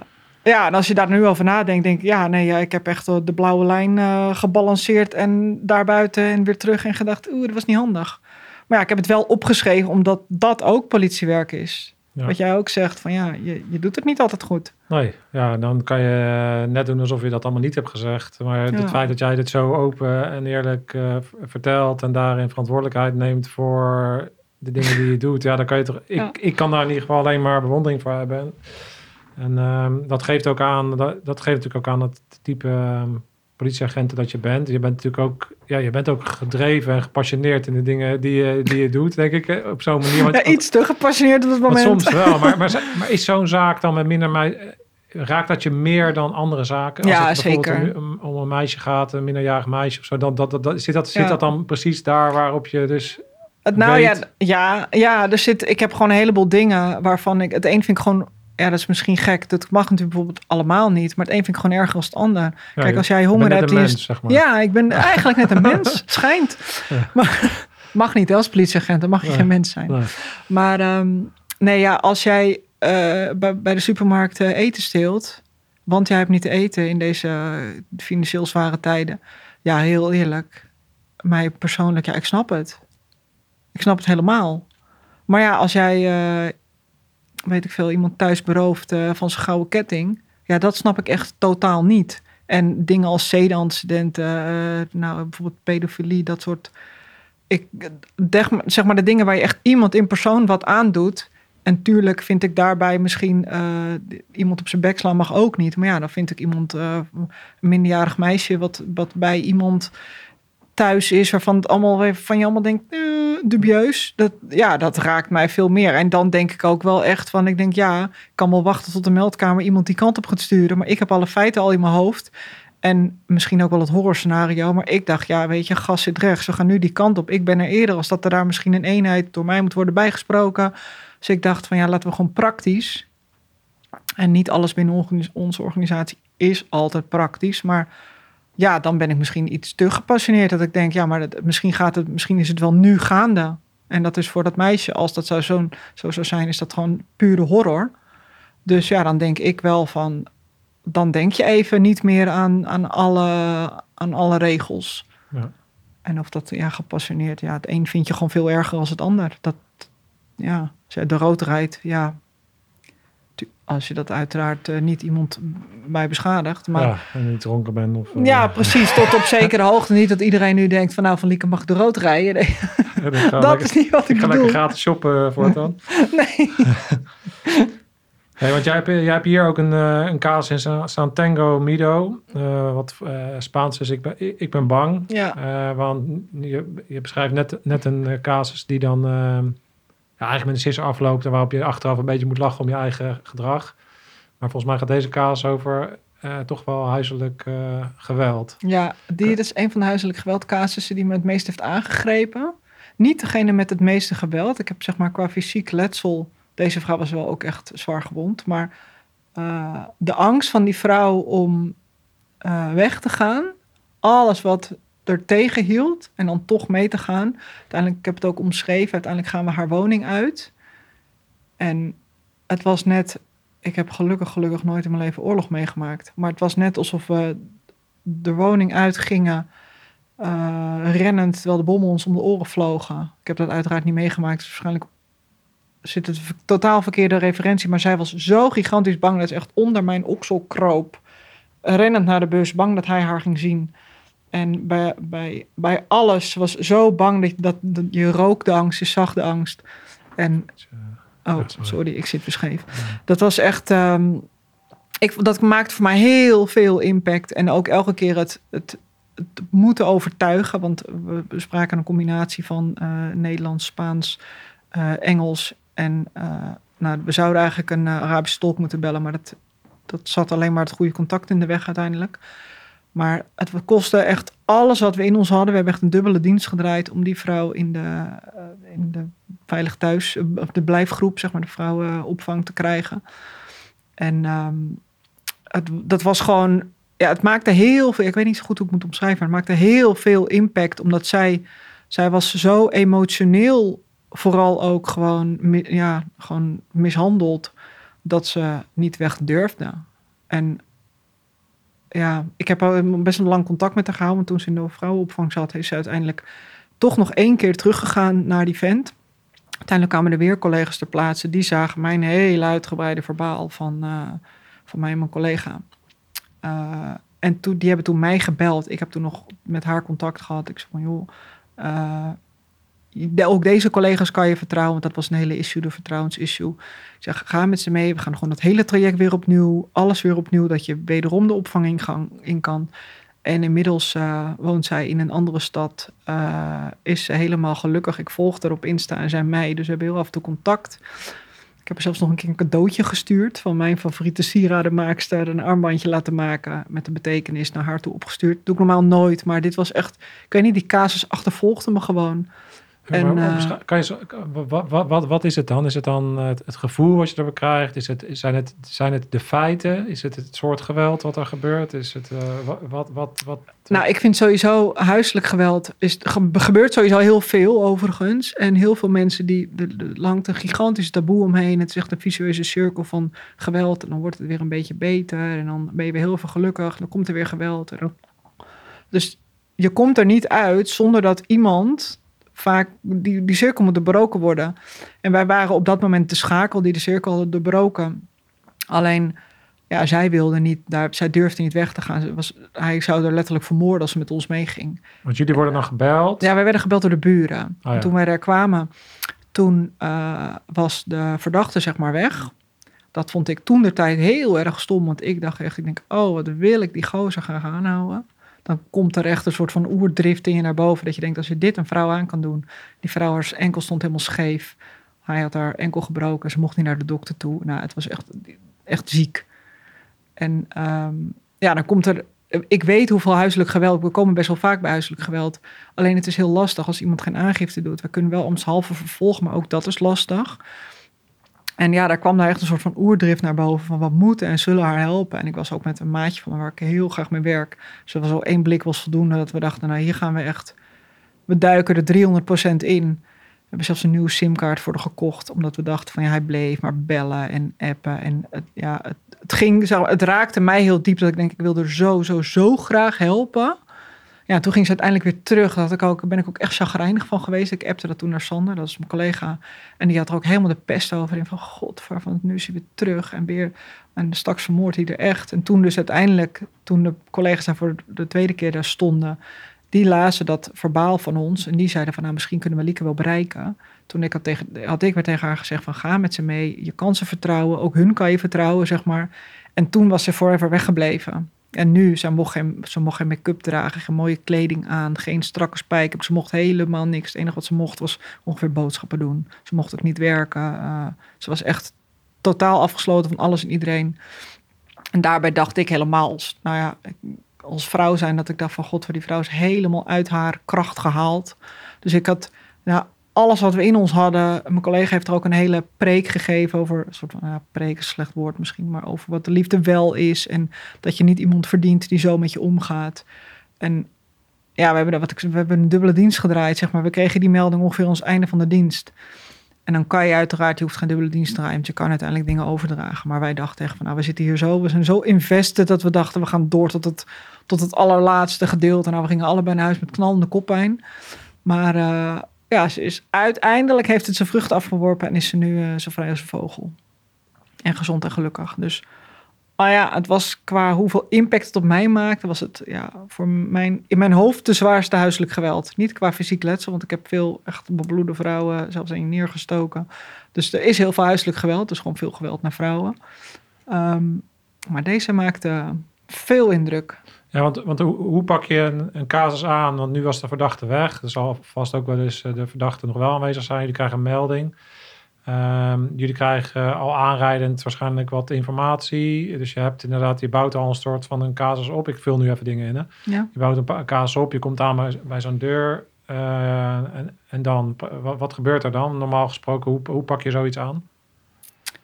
ja, en als je daar nu over nadenkt, denk ik, ja, nee, ja, ik heb echt de blauwe lijn uh, gebalanceerd en daarbuiten en weer terug en gedacht, oeh, dat was niet handig. Maar ja, ik heb het wel opgeschreven omdat dat ook politiewerk is. Ja. Wat jij ook zegt, van ja, je, je doet het niet altijd goed. Nee, ja, dan kan je eh, net doen alsof je dat allemaal niet hebt gezegd. Maar ja. het feit dat jij dit zo open en eerlijk uh, vertelt en daarin verantwoordelijkheid neemt voor de dingen die je doet, ja, dan kan je toch. Ik, ja. ik kan daar in ieder geval alleen maar bewondering voor hebben. En um, dat geeft ook aan, dat, dat, geeft natuurlijk ook aan het type um, politieagenten dat je bent. Je bent natuurlijk ook, ja, je bent ook gedreven en gepassioneerd in de dingen die je, die je doet, denk ik, op zo'n manier. Want, ja, iets te gepassioneerd op het moment. Soms wel, maar, maar, maar is zo'n zaak dan met minder mij, raakt dat je meer dan andere zaken? Als ja, het zeker. Om, om, een meisje gaat, een minderjarig meisje of zo, dan dat, dat, dat, zit, dat, zit ja. dat dan precies daar waarop je dus nou ja, ja, ja, er zit, ik heb gewoon een heleboel dingen waarvan ik, het een vind ik gewoon ja, dat is misschien gek. Dat mag natuurlijk bijvoorbeeld allemaal niet. Maar het een vind ik gewoon erger dan het ander. Ja, Kijk, als jij honger hebt... mens, is- zeg maar. Ja, ik ben eigenlijk net een mens. Schijnt. Ja. Maar mag niet als politieagent. Dan mag je Nee. geen mens zijn. Nee. Maar ehm, nee, ja, als jij eh, bij, bij de supermarkt eten steelt... want jij hebt niet te eten in deze financieel zware tijden... ja, heel eerlijk. Mij persoonlijk, ja, ik snap het. Ik snap het helemaal. Maar ja, als jij, eh, weet ik veel, iemand thuis berooft eh, van zijn gouden ketting... ja, dat snap ik echt totaal niet. En dingen als zedenantecedenten, eh, nou, bijvoorbeeld pedofilie, dat soort... Ik, zeg maar- de dingen waar je echt iemand in persoon wat aandoet... En tuurlijk vind ik daarbij misschien eh, iemand op zijn bek slaan mag ook niet. Maar ja, dan vind ik iemand, een minderjarig meisje, wat, wat bij iemand thuis is, waarvan het allemaal van je allemaal denkt, eh, dubieus. Dat, ja, dat raakt mij veel meer. En dan denk ik ook wel echt van, ik denk ja, ik kan wel wachten tot de meldkamer iemand die kant op gaat sturen. Maar ik heb alle feiten al in mijn hoofd. En misschien ook wel het horrorscenario. Maar ik dacht, ja, weet je, gas zit rechts. We gaan nu die kant op. Ik ben er eerder als dat er daar misschien een eenheid door mij moet worden bijgesproken. Dus ik dacht van, ja, laten we gewoon praktisch. En niet alles binnen onze organisatie is altijd praktisch. Maar ja, dan ben ik misschien iets te gepassioneerd. Dat ik denk, ja, maar dat, misschien, gaat het, misschien is het wel nu gaande. En dat is voor dat meisje, als dat zou zo, zo zou zijn, is dat gewoon pure horror. Dus ja, dan denk ik wel van, dan denk je even niet meer aan, aan, alle, aan alle regels. Ja. En of dat ja, gepassioneerd, ja, het een vind je gewoon veel erger dan het ander. Dat, ja, als de rood rijdt, ja, als je dat uiteraard eh, niet iemand bij beschadigt. Maar Ja, en niet dronken ben. Of, eh, ja, precies. Tot op zekere hoogte. Niet dat iedereen nu denkt van nou, Van Lieke mag de rood rijden. Nee, ja, dan ga dat lekker, is niet wat ik ik ga bedoel. lekker gratis shoppen eh, voortaan. Nee. Hey, want jij hebt, jij hebt hier ook een, eh, een casus in Sa- Santango Mido. wat Spaans is, ik ben, ik ben bang. Ja. Want je, je beschrijft net, net een casus die dan ja, eigenlijk met een sis afloopt... en waarop je achteraf een beetje moet lachen om je eigen gedrag. Maar volgens mij gaat deze casus over eh, toch wel huiselijk eh, geweld. Ja, dit is een van de huiselijk geweldcasussen die me het meest heeft aangegrepen. Niet degene met het meeste geweld. Ik heb zeg maar qua fysiek letsel. Deze vrouw was wel ook echt zwaar gewond. Maar eh, de angst van die vrouw om weg te gaan. Alles wat er tegen hield. En dan toch mee te gaan. Uiteindelijk, ik heb het ook omschreven. Uiteindelijk gaan we haar woning uit. En het was net. Ik heb gelukkig, gelukkig nooit in mijn leven oorlog meegemaakt. Maar het was net alsof we de woning uitgingen, eh, rennend, terwijl de bommen ons om de oren vlogen. Ik heb dat uiteraard niet meegemaakt, waarschijnlijk zit het totaal verkeerde referentie. Maar zij was zo gigantisch bang dat ze echt onder mijn oksel kroop. Rennend naar de bus, bang dat hij haar ging zien. En bij, bij, bij alles was zo bang dat, dat, dat je rook de angst, je zag de angst. En Oh, sorry. ik zit weer scheef. Dat was echt. ehm, ik, dat maakte voor mij heel veel impact. En ook elke keer het, het, het moeten overtuigen. Want we bespraken een combinatie van eh, Nederlands, Spaans, eh, Engels. En eh, nou, we zouden eigenlijk een Arabische tolk moeten bellen. Maar dat, dat zat alleen maar het goede contact in de weg uiteindelijk. Maar het kostte echt alles wat we in ons hadden. We hebben echt een dubbele dienst gedraaid om die vrouw in de, eh, in de veilig thuis, eh, of de blijfgroep, zeg maar, de vrouwenopvang te krijgen. En ehm, het, dat was gewoon, ja, het maakte heel veel, ik weet niet zo goed hoe ik moet omschrijven, maar het maakte heel veel impact, omdat zij, zij was zo emotioneel, vooral ook gewoon, ja, gewoon mishandeld, dat ze niet weg durfde. En ja, ik heb best een lang contact met haar gehouden. Want toen ze in de vrouwenopvang zat, is ze uiteindelijk toch nog één keer teruggegaan naar die vent. Uiteindelijk kwamen er weer collega's ter plaatse. Die zagen mijn hele uitgebreide verbaal van, eh, van mij en mijn collega. Eh, en toen, die hebben toen mij gebeld. Ik heb toen nog met haar contact gehad. Ik zei van, joh, eh, ook deze collega's kan je vertrouwen. Want dat was een hele issue, de vertrouwensissue. Zeg, ga met ze mee. We gaan gewoon dat hele traject weer opnieuw. Alles weer opnieuw, dat je wederom de opvang in, kan. En inmiddels eh, woont zij in een andere stad. eh, is ze helemaal gelukkig. Ik volg haar op Insta en zij mij. Dus we hebben heel af en toe contact. Ik heb er zelfs nog een keer een cadeautje gestuurd. Van mijn favoriete sieradenmaakster. Een armbandje laten maken met de betekenis naar haar toe opgestuurd. doe ik normaal nooit. Maar dit was echt... Ik weet niet, die casus achtervolgde me gewoon. En, eh, kan je wat, wat, wat, is het dan? Is het dan het, het gevoel wat je erbij krijgt? Is het, zijn, het, zijn het de feiten? Is het het soort geweld wat er gebeurt? Is het eh, wat, wat, wat? Nou, ik vind sowieso huiselijk geweld is ge- gebeurt sowieso heel veel overigens. En heel veel mensen die er langt een gigantisch taboe omheen. Het is echt een visueuze cirkel van geweld. En dan wordt het weer een beetje beter. En dan ben je weer heel veel gelukkig. Dan komt er weer geweld. Dus je komt er niet uit zonder dat iemand vaak die, die cirkel moet doorbroken worden. En wij waren op dat moment de schakel die de cirkel had doorbroken. Alleen, ja, zij wilde niet, daar, zij durfde niet weg te gaan. Ze was, hij zou er letterlijk vermoorden als ze met ons meeging. Want jullie worden dan gebeld. Ja, wij werden gebeld door de buren. Oh ja. Toen wij daar kwamen, toen eh, was de verdachte zeg maar weg. Dat vond ik toen de tijd heel erg stom. Want ik dacht echt, ik denk, oh, wat wil ik die gozer gaan aanhouden. Dan komt er echt een soort van oerdrift in je naar boven. Dat je denkt, als je dit een vrouw aan kan doen. Die vrouw, haar enkel stond helemaal scheef. Hij had haar enkel gebroken. Ze mocht niet naar de dokter toe. Nou, het was echt, echt ziek. En ehm, ja, dan komt er... Ik weet hoeveel huiselijk geweld... We komen best wel vaak bij huiselijk geweld. Alleen het is heel lastig als iemand geen aangifte doet. We kunnen wel omshalve vervolgen, maar ook dat is lastig. En ja, daar kwam daar echt een soort van oerdrift naar boven. Van wat moeten en zullen haar helpen. En ik was ook met een maatje van me waar ik heel graag mee werk. Dus was al één blik was voldoende. Dat we dachten, nou hier gaan we echt... We duiken er 300% in. We hebben zelfs een nieuwe simkaart voor de gekocht. Omdat we dachten van ja, hij bleef maar bellen en appen. En het, ja, het, het ging het raakte mij heel diep. Dat ik denk, ik wilde er zo, zo, zo graag helpen. Ja, toen ging ze uiteindelijk weer terug. Dat ik ook, ben ik ook echt chagrijnig van geweest. Ik appte dat toen naar Sander, dat is mijn collega. En die had er ook helemaal de pest over. In van god, van nu is hij weer terug. En weer, en straks vermoordt hij er echt. En toen dus uiteindelijk, toen de collega's daar voor de tweede keer daar stonden... die lazen dat verbaal van ons. En die zeiden van, nou, misschien kunnen we Lieke wel bereiken. Toen ik had, tegen, had ik weer tegen haar gezegd van, ga met ze mee. Je kan ze vertrouwen, ook hun kan je vertrouwen, zeg maar. En toen was ze forever weggebleven. En nu, ze mocht geen, ze mocht geen make-up dragen, geen mooie kleding aan, geen strakke spijker. Ze mocht helemaal niks. Het enige wat ze mocht was ongeveer boodschappen doen. Ze mocht ook niet werken. eh, ze was echt totaal afgesloten van alles en iedereen. En daarbij dacht ik helemaal, als, nou ja, als vrouw zijn, dat ik dacht van god, voor die vrouw is helemaal uit haar kracht gehaald. Dus ik had, ja, alles wat we in ons hadden. Mijn collega heeft er ook een hele preek gegeven over, een soort van, ja, preek is slecht woord misschien, maar over wat de liefde wel is. En dat je niet iemand verdient die zo met je omgaat. En ja, we hebben, wat ik, we hebben een dubbele dienst gedraaid, zeg maar. We kregen die melding ongeveer het einde van de dienst. En dan kan je uiteraard, je hoeft geen dubbele dienst te draaien, want je kan uiteindelijk dingen overdragen. Maar wij dachten echt van, nou, we zitten hier zo, we zijn zo invested dat we dachten, we gaan door tot het, tot het allerlaatste gedeelte. Nou, we gingen allebei naar huis met knallende koppijn. Maar uh, ja, ze is, uiteindelijk heeft het zijn vrucht afgeworpen en is ze nu uh, zo vrij als een vogel. En gezond en gelukkig. Dus maar ja, het was qua hoeveel impact het op mij maakte, was het ja, voor mijn, in mijn hoofd de zwaarste huiselijk geweld. Niet qua fysiek letsel, want ik heb veel echt bebloede vrouwen, zelfs een neergestoken. Dus er is heel veel huiselijk geweld, dus gewoon veel geweld naar vrouwen. Um, maar deze maakte veel indruk. Ja, want, want hoe, hoe pak je een, een, casus aan? Want nu was de verdachte weg. Er zal vast ook wel eens de verdachte nog wel aanwezig zijn. Jullie krijgen een melding. Um, jullie krijgen al aanrijdend waarschijnlijk wat informatie. Dus je hebt inderdaad, je bouwt al een soort van een casus op. Ik vul nu even dingen in. Hè? Ja. Je bouwt een casus op, je komt aan bij, bij zo'n deur. Uh, en, en dan, wat, wat, gebeurt er dan? Normaal gesproken, hoe, hoe pak je zoiets aan?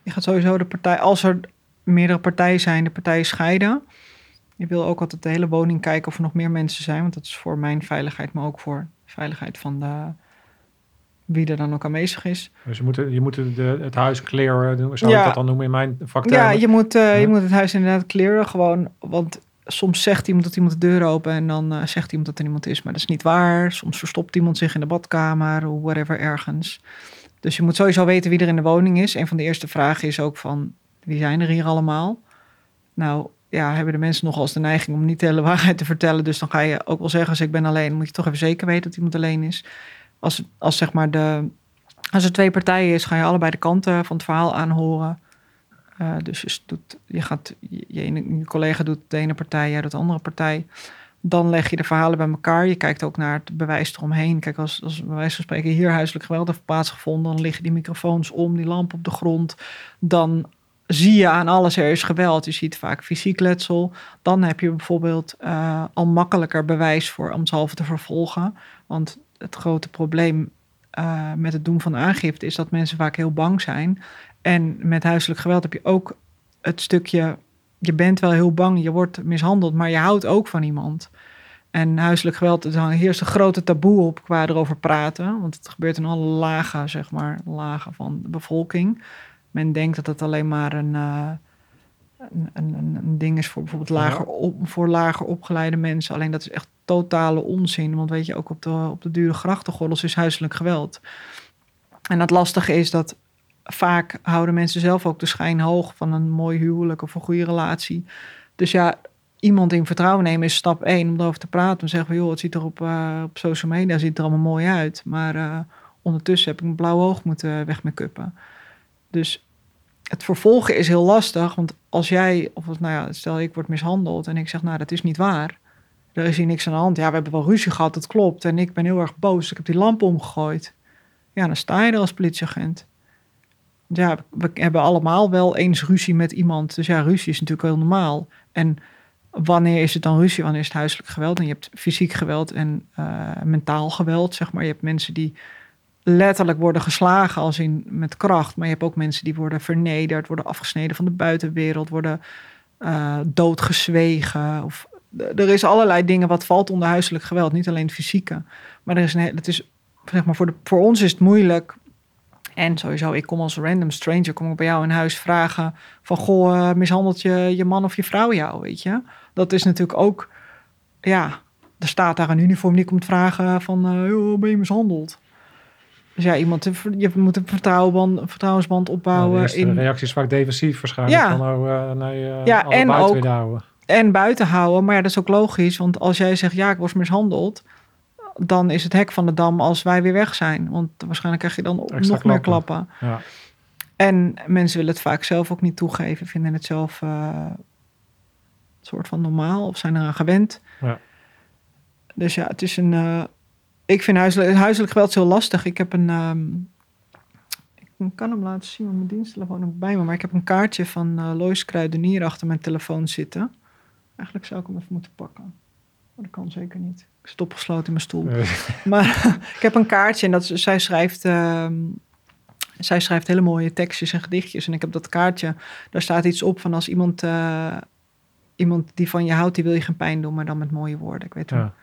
Je gaat sowieso de partij, als er meerdere partijen zijn, de partijen scheiden. Je wil ook altijd de hele woning kijken of er nog meer mensen zijn. Want dat is voor mijn veiligheid, maar ook voor de veiligheid van de, wie er dan ook aanwezig is. Dus je moet, je moet de, het huis clearen, zou ja. ik dat dan noemen in mijn vaktermen? Ja, je moet, uh, ja. je moet het huis inderdaad clearen, gewoon, want soms zegt iemand dat iemand de deur open en dan uh, zegt iemand dat er niemand is, maar dat is niet waar. Soms verstopt iemand zich in de badkamer of whatever ergens. Dus je moet sowieso weten wie er in de woning is. Een van de eerste vragen is ook van, wie zijn er hier allemaal? Nou, ja, hebben de mensen nogal eens de neiging om niet de hele waarheid te vertellen. Dus dan ga je ook wel zeggen, als ik ben alleen, moet je toch even zeker weten dat iemand alleen is als, als zeg maar de. Als er twee partijen is, ga je allebei de kanten van het verhaal aanhoren. Uh, dus je, je gaat, je, collega doet de ene partij, jij doet de andere partij. Dan leg je de verhalen bij elkaar. Je kijkt ook naar het bewijs eromheen. Kijk, als, als bij wijze van spreken hier huiselijk geweld heeft plaatsgevonden, dan liggen die microfoons om, die lamp op de grond. Dan zie je aan alles er is geweld. Je ziet vaak fysiek letsel. Dan heb je bijvoorbeeld uh, al makkelijker bewijs voor ambtshalve te vervolgen. Want het grote probleem eh, met het doen van aangifte is dat mensen vaak heel bang zijn. En met huiselijk geweld heb je ook het stukje, je bent wel heel bang, je wordt mishandeld, maar je houdt ook van iemand. En huiselijk geweld, er heerst een grote taboe op qua erover praten. Want het gebeurt in alle lagen, zeg maar, lagen van de bevolking. Men denkt dat het alleen maar een, uh, een, een, een, ding is voor bijvoorbeeld lager, op, voor lager opgeleide mensen. Alleen dat is echt totale onzin. Want weet je, ook op de, op de dure grachtengordels is huiselijk geweld. En het lastige is dat vaak houden mensen zelf ook de schijn hoog van een mooi huwelijk of een goede relatie. Dus ja, iemand in vertrouwen nemen is stap één om erover te praten. Om zeggen van, joh, het ziet er op, uh, op social media ziet er allemaal mooi uit. Maar uh, ondertussen heb ik een blauw oog moeten wegmake-uppen. Dus het vervolgen is heel lastig. Want als jij, of nou ja, stel ik word mishandeld en ik zeg, nou, dat is niet waar. Er is hier niks aan de hand. Ja, we hebben wel ruzie gehad, dat klopt. En ik ben heel erg boos. Ik heb die lamp omgegooid. Ja, dan sta je er als politieagent. Ja, we hebben allemaal wel eens ruzie met iemand. Dus ja, ruzie is natuurlijk heel normaal. En wanneer is het dan ruzie? Wanneer is het huiselijk geweld? En je hebt fysiek geweld en uh, mentaal geweld, zeg maar. Je hebt mensen die letterlijk worden geslagen als in met kracht. Maar je hebt ook mensen die worden vernederd, worden afgesneden van de buitenwereld, worden uh, doodgezwegen. Of, er is allerlei dingen wat valt onder huiselijk geweld. Niet alleen het fysieke. Maar er is een, het is, zeg maar, voor, de, voor ons is het moeilijk. En sowieso, ik kom als random stranger, kom ik bij jou in huis vragen van, goh, uh, mishandelt je je man of je vrouw jou, weet je? Dat is natuurlijk ook, ja, er staat daar een uniform die komt vragen van, uh, ben je mishandeld? Dus ja, iemand, je moet een, vertrouwensband, een vertrouwensband opbouwen. Ja, in reactie is vaak defensief waarschijnlijk. Ja, van, oh, uh, nee, uh, ja en buiten ook, houden. en buiten houden. Maar ja, dat is ook logisch. Want als jij zegt, ja, ik was mishandeld. Dan is het hek van de dam als wij weer weg zijn. Want waarschijnlijk krijg je dan Extra nog klappen. meer klappen. Ja. En mensen willen het vaak zelf ook niet toegeven. Vinden het zelf uh, soort van normaal. Of zijn eraan gewend. Ja. Dus ja, het is een... Ik vind huiselijk, huiselijk geweld heel lastig. Ik heb een... Um, ik kan hem laten zien, want mijn diensttelefoon heb bij me. Maar ik heb een kaartje van uh, Lois Kruidenier achter mijn telefoon zitten. Eigenlijk zou ik hem even moeten pakken. Maar dat kan zeker niet. Ik zit opgesloten in mijn stoel. Nee. Maar ik heb een kaartje en dat, zij schrijft... Uh, zij schrijft hele mooie tekstjes en gedichtjes. En ik heb dat kaartje, daar staat iets op van als iemand, uh, iemand die van je houdt, die wil je geen pijn doen, maar dan met mooie woorden. Ik weet Ja.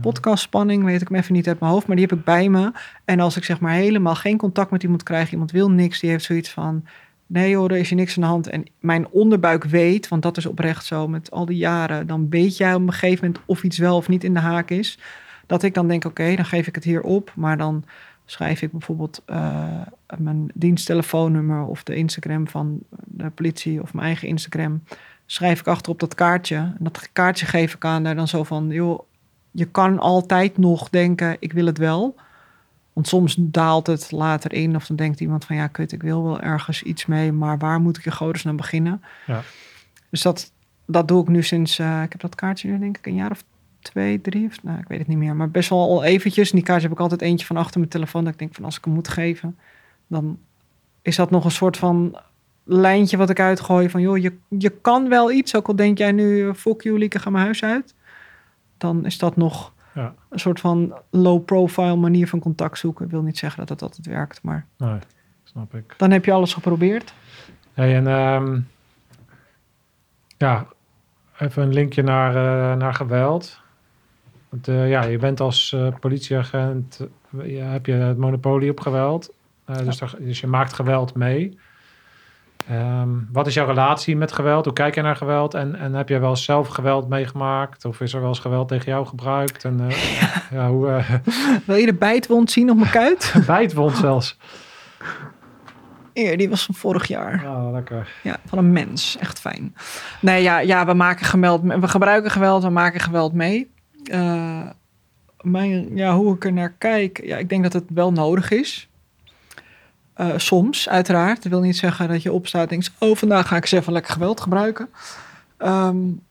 Podcastspanning, weet ik hem even niet uit mijn hoofd, maar die heb ik bij me. En als ik zeg maar helemaal geen contact met iemand krijg, iemand wil niks, die heeft zoiets van, nee hoor, er is hier niks aan de hand. En mijn onderbuik weet, want dat is oprecht zo met al die jaren, dan weet jij op een gegeven moment of iets wel of niet in de haak is. Dat ik dan denk, oké, dan geef ik het hier op, maar dan schrijf ik bijvoorbeeld uh, mijn diensttelefoonnummer of de Instagram van de politie of mijn eigen Instagram. Schrijf ik achter op dat kaartje. En dat kaartje geef ik aan daar dan zo van, joh, je kan altijd nog denken, ik wil het wel. Want soms daalt het later in of dan denkt iemand van, ja kut, ik wil wel ergens iets mee, maar waar moet ik in godesnaam beginnen? Ja. Dus dat, dat doe ik nu sinds, uh, ik heb dat kaartje nu denk ik een jaar of twee, drie, of, nou ik weet het niet meer, maar best wel al eventjes. En die kaartje heb ik altijd eentje van achter mijn telefoon, dat ik denk van als ik hem moet geven, dan is dat nog een soort van lijntje wat ik uitgooi van, joh, je, je kan wel iets, ook al denk jij nu, fuck you, Lieke, ga mijn huis uit. Dan is dat nog Ja. een soort van low-profile manier van contact zoeken. Ik wil niet zeggen dat het altijd werkt, maar Nee, snap ik. dan heb je alles geprobeerd. Hey, en ehm, ja, even een linkje naar, uh, naar geweld. Want, uh, ja, je bent als uh, politieagent, je, heb je het monopolie op geweld. Dus, dus, je maakt geweld mee. Um, wat is jouw relatie met geweld? Hoe kijk je naar geweld? En, en heb jij wel zelf geweld meegemaakt? Of is er wel eens geweld tegen jou gebruikt? En, ja. ja. hoe, Wil je de bijtwond zien op mijn kuit? bijtwond zelfs. Eer, die was van vorig jaar. Ja, lekker. Ja, van een mens. Echt fijn. Nee, ja, ja we maken geweld. We gebruiken geweld, we maken geweld mee. Uh, mijn, ja, hoe ik er naar kijk, ja, ik denk dat het wel nodig is. Uh, soms, uiteraard. Dat wil niet zeggen dat je opstaat en denkt... oh, vandaag ga ik eens even lekker geweld gebruiken. Um,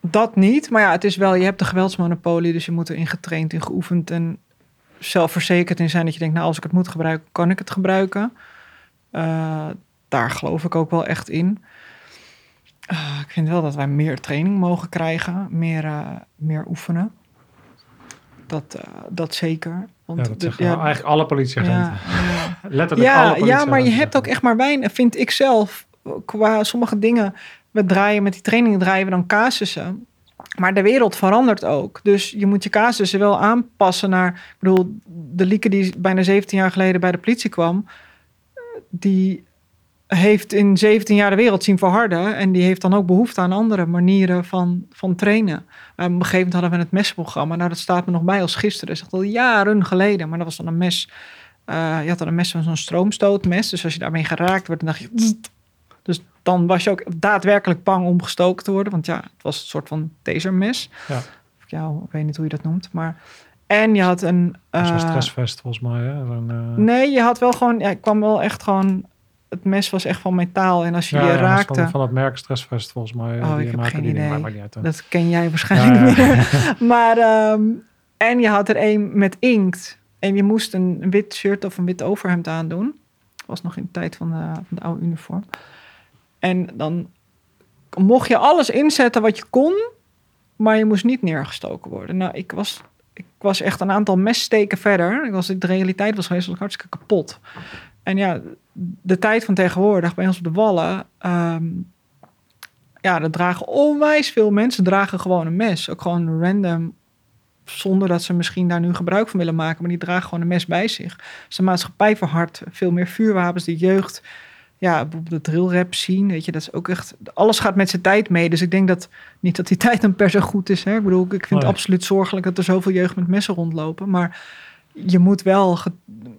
dat niet. Maar ja, het is wel... je hebt de geweldsmonopolie... dus je moet erin getraind, in geoefend... en zelfverzekerd in zijn dat je denkt... nou, als ik het moet gebruiken, kan ik het gebruiken. Uh, daar geloof ik ook wel echt in. Uh, ik vind wel dat wij meer training mogen krijgen, meer, meer oefenen. Dat, dat zeker. Want Ja, dat de- eigenlijk alle politieagenten. ja, ja. Letterlijk alle Ja, maar je hebt ook echt maar weinig, vind ik zelf, qua sommige dingen. We draaien met die trainingen draaien we dan casussen. Maar de wereld verandert ook. Dus je moet je casussen wel aanpassen naar. Ik bedoel, de Lieke die bijna 17 jaar geleden bij de politie kwam, die heeft in 17 jaar de wereld zien verharden. En die heeft dan ook behoefte aan andere manieren van, van trainen. Maar op een gegeven moment hadden we het mesprogramma. Nou, dat staat me nog bij als gisteren. Dat is echt al jaren geleden. Maar dat was dan een mes. eh, je had dan een mes van zo'n stroomstootmes. Dus als je daarmee geraakt werd, dan dacht je... Dus dan was je ook daadwerkelijk bang om gestoken te worden. Want ja, het was een soort van tasermes. Ja. Of ja, ik weet niet hoe je dat noemt. Maar... En je had een... Zo'n eh, stressvest volgens mij. Hè? Zo'n, eh, Nee, je had wel gewoon... Ja, ik kwam wel echt gewoon... Het mes was echt van metaal. En als je ja, die ja, raakte... Van, van dat merk Stressvest volgens mij. Oh, die ik heb geen die maar uit. Dat ken jij waarschijnlijk Ja, niet. Maar, ehm, en je had er een met inkt. En je moest een, een wit shirt of een wit overhemd aandoen. Dat was nog in de tijd van de, van de oude uniform. En dan mocht je alles inzetten wat je kon, maar je moest niet neergestoken worden. Nou, ik was, ik was echt een aantal messteken verder. Ik was, de realiteit was geweest, was ik hartstikke kapot. En ja, de tijd van tegenwoordig bij ons op de Wallen... ehm, ja, dat dragen onwijs veel mensen dragen gewoon een mes. Ook gewoon random, zonder dat ze misschien daar nu gebruik van willen maken. Maar die dragen gewoon een mes bij zich. Dus de maatschappij verhardt veel meer vuurwapens. De jeugd, ja, de drillrap zien, weet je, dat is ook echt... Alles gaat met zijn tijd mee. Dus ik denk dat, niet dat die tijd dan per se goed is. Hè? Ik bedoel, ik vind het Nee. absoluut zorgelijk dat er zoveel jeugd met messen rondlopen. Maar je moet wel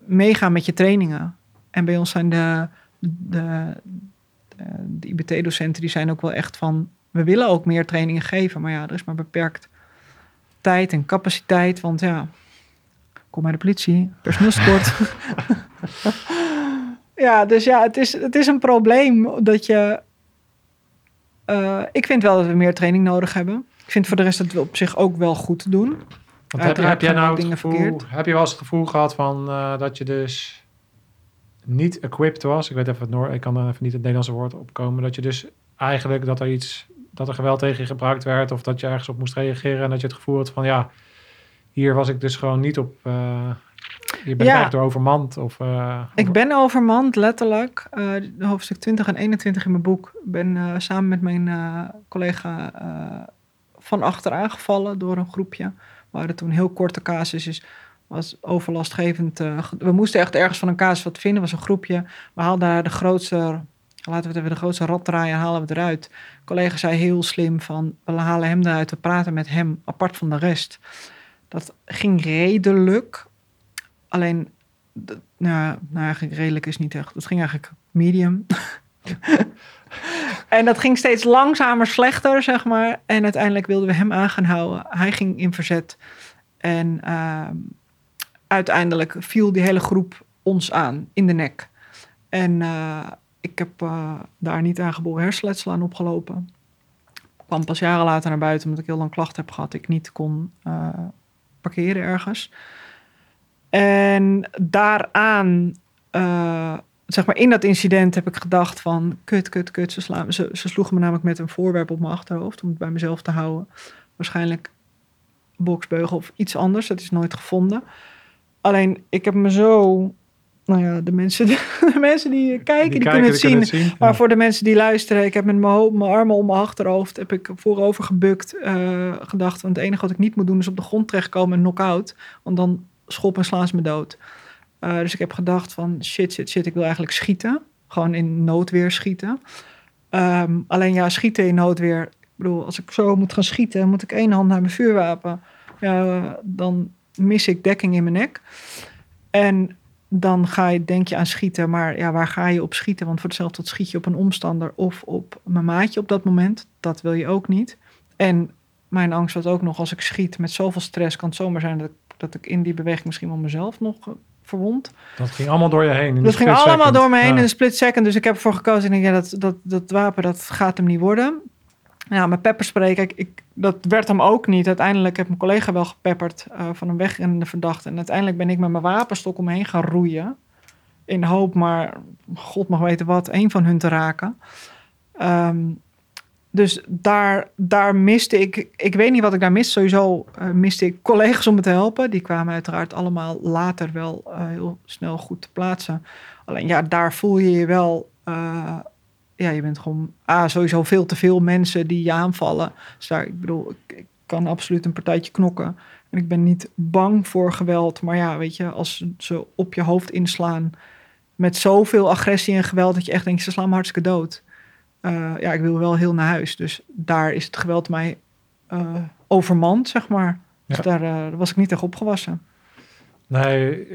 meegaan met je trainingen. En bij ons zijn de, de, de, de IBT-docenten, die zijn ook wel echt van... We willen ook meer trainingen geven, maar ja, er is maar beperkt tijd en capaciteit. Want ja, kom bij de politie, personeelstekort. ja, dus ja, het is, het is een probleem dat je... eh, ik vind wel dat we meer training nodig hebben. Ik vind voor de rest dat we op zich ook wel goed doen. Want heb, jij nou het dingen gevoel, verkeerd. heb je wel eens het gevoel gehad van eh, dat je dus niet equipped was? Ik weet even het Noor, ik kan even niet het Nederlandse woord opkomen. Dat je dus eigenlijk dat er iets, dat er geweld tegen je gebruikt werd of dat je ergens op moest reageren en dat je het gevoel had van ja, hier was ik dus gewoon niet op. eh hier ben ik Ja. eigenlijk door overmand of. eh, Ik ben overmand, letterlijk. Eh, hoofdstuk 20 en 21 in mijn boek. Ik ben samen met mijn collega van achter aangevallen door een groepje. We hadden toen een heel korte casus. Was overlastgevend. eh, we moesten echt ergens van een casus wat vinden. was een groepje. We haalden daar de grootste... Laten we het even de grootste rat draaien, halen we eruit. De collega zei heel slim van... we halen hem eruit, we praten met hem apart van de rest. Dat ging redelijk. Alleen nou, nou, eigenlijk redelijk is niet echt. Dat ging eigenlijk medium. en dat ging steeds langzamer slechter, zeg maar. En uiteindelijk wilden we hem aan gaan houden. Hij ging in verzet. En ehm, uiteindelijk viel die hele groep ons aan, in de nek. En eh, ik heb eh, daar niet aangeboren hersenletsel aan opgelopen. Ik kwam pas jaren later naar buiten, omdat ik heel lang klachten heb gehad. Ik niet kon eh, parkeren ergens. En daaraan, zeg maar in dat incident heb ik gedacht van... kut, kut, kut. Ze, sloegen me namelijk met een voorwerp op mijn achterhoofd... om het bij mezelf te houden. Waarschijnlijk boksbeugel of iets anders. Dat is nooit gevonden. Alleen, ik heb me zo... Nou ja, de mensen, de mensen die kijken, die, kunnen het zien. zien. Maar Ja. voor de mensen die luisteren, ik heb met mijn, mijn armen om mijn achterhoofd, heb ik voorover gebukt, eh, gedacht. Want het enige wat ik niet moet doen is op de grond terechtkomen en knock-out. Want dan schop en slaan ze me dood. Eh, dus ik heb gedacht van shit, shit, shit, ik wil eigenlijk schieten. Gewoon in noodweer schieten. Ehm, alleen ja, schieten in noodweer. Ik bedoel, als ik zo moet gaan schieten, moet ik één hand naar mijn vuurwapen. Ja, dan mis ik dekking in mijn nek. En dan ga je, denk je aan schieten. Maar ja, waar ga je op schieten? Want voor hetzelfde schiet je op een omstander of op mijn maatje op dat moment. Dat wil je ook niet. En mijn angst was ook nog, als ik schiet met zoveel stress, kan het zomaar zijn dat ik, dat ik in die beweging misschien wel mezelf nog eh, verwond. Dat ging allemaal door je heen. in Dat ging allemaal second. door me heen Ja. in een split second. Dus ik heb ervoor gekozen. Ik denk, ja, dat, dat, dat wapen, dat gaat hem niet worden. Ja, mijn pepperspray, kijk, ik, dat werd hem ook niet. Uiteindelijk heb mijn collega wel gepepperd eh, van een wegrennende verdachte. En uiteindelijk ben ik met mijn wapenstok omheen gaan roeien. In de hoop maar, god mag weten wat, één van hun te raken. Ehm, dus daar, daar miste ik, ik weet niet wat ik daar miste. Sowieso eh, miste ik collega's om me te helpen. Die kwamen uiteraard allemaal later wel eh, heel snel goed te plaatsen. Alleen ja, daar voel je je wel, eh, ja, je bent gewoon ah, sowieso veel te veel mensen die je aanvallen. Dus daar, ik bedoel, ik, ik kan absoluut een partijtje knokken. En ik ben niet bang voor geweld. Maar ja, weet je, als ze op je hoofd inslaan met zoveel agressie en geweld dat je echt denkt, ze slaan me hartstikke dood. Uh, ja, ik wil wel heel naar huis. Dus daar is het geweld mij uh, overmand, zeg maar. Dus Ja. daar uh, was ik niet tegen opgewassen. Nee,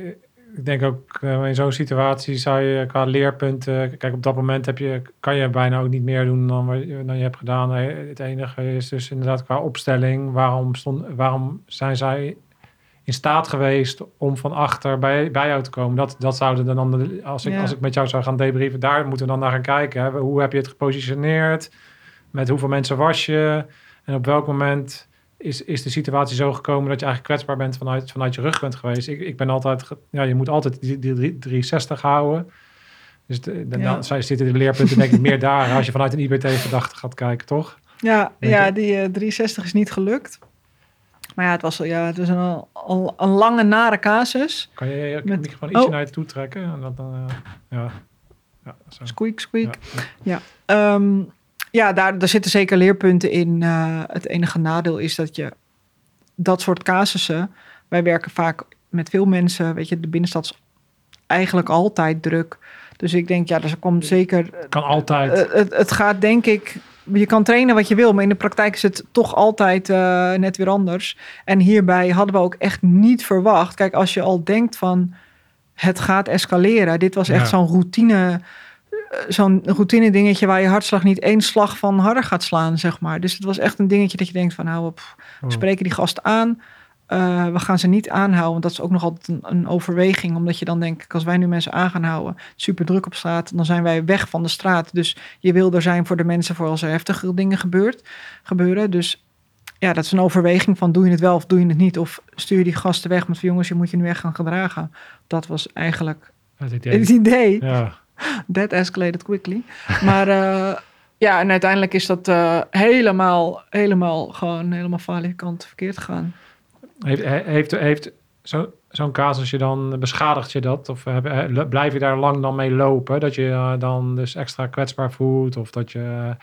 ik denk ook uh, in zo'n situatie zou je qua leerpunten... Kijk, op dat moment heb je, kan je bijna ook niet meer doen dan, dan je hebt gedaan. Het enige is dus inderdaad qua opstelling. Waarom, stond, waarom zijn zij in staat geweest om van achter bij, bij jou te komen? Dat, dat zouden dan, als ik, Ja. als ik met jou zou gaan debrieven, daar moeten we dan naar gaan kijken. Hè? Hoe heb je het gepositioneerd? Met hoeveel mensen was je? En op welk moment is, is de situatie zo gekomen dat je eigenlijk kwetsbaar bent vanuit, vanuit je rug bent geweest. Ik, ik ben altijd, ja, je moet altijd die, die drie- 360 houden. Dus de, de- Ja. dan zij zitten de leerpunten denk ik meer daar als je vanuit een IBT-gedachte gaat kijken, toch? Ja, Denk ja die eh, 360 is niet gelukt. Maar ja, het was, ja, het was een, al, een lange, nare casus. Kan je je Met- microfoon ietsje Oh. naar je toe trekken? En dat dan, eh, ja. Ja, zo. Squeak, squeak. Ja. Ehm, ja, daar, daar zitten zeker leerpunten in. Eh, het enige nadeel is dat je dat soort casussen. Wij werken vaak met veel mensen. Weet je, de binnenstad is eigenlijk altijd druk. Dus ik denk, ja, er komt zeker. Kan altijd. eh, het, het gaat denk ik. Je kan trainen wat je wil, maar in de praktijk is het toch altijd eh, net weer anders. En hierbij hadden we ook echt niet verwacht. Kijk, als je al denkt van het gaat escaleren. Dit was echt Ja. zo'n routine, zo'n routine dingetje waar je hartslag niet één slag van harder gaat slaan, zeg maar. Dus het was echt een dingetje dat je denkt van nou, pff, we Oh. spreken die gasten aan. Eh, we gaan ze niet aanhouden, want dat is ook nog altijd een, een overweging. Omdat je dan denkt, als wij nu mensen aan gaan houden, super druk op straat, dan zijn wij weg van de straat. Dus je wil er zijn voor de mensen voor als er heftige dingen gebeurt, gebeuren. Dus ja, dat is een overweging van doe je het wel of doe je het niet. Of stuur je die gasten weg met jongens, je moet je nu echt gaan gedragen. Dat was eigenlijk Het idee. het idee. Ja. That escalated quickly. Maar eh, ja, en uiteindelijk is dat eh, helemaal, helemaal gewoon helemaal veilige kant verkeerd gegaan. Heeft, he- heeft, heeft zo, zo'n casus je dan, beschadigt je dat? Of heb- eh, blijf je daar lang dan mee lopen? Dat je dan dus extra kwetsbaar voelt? Of dat je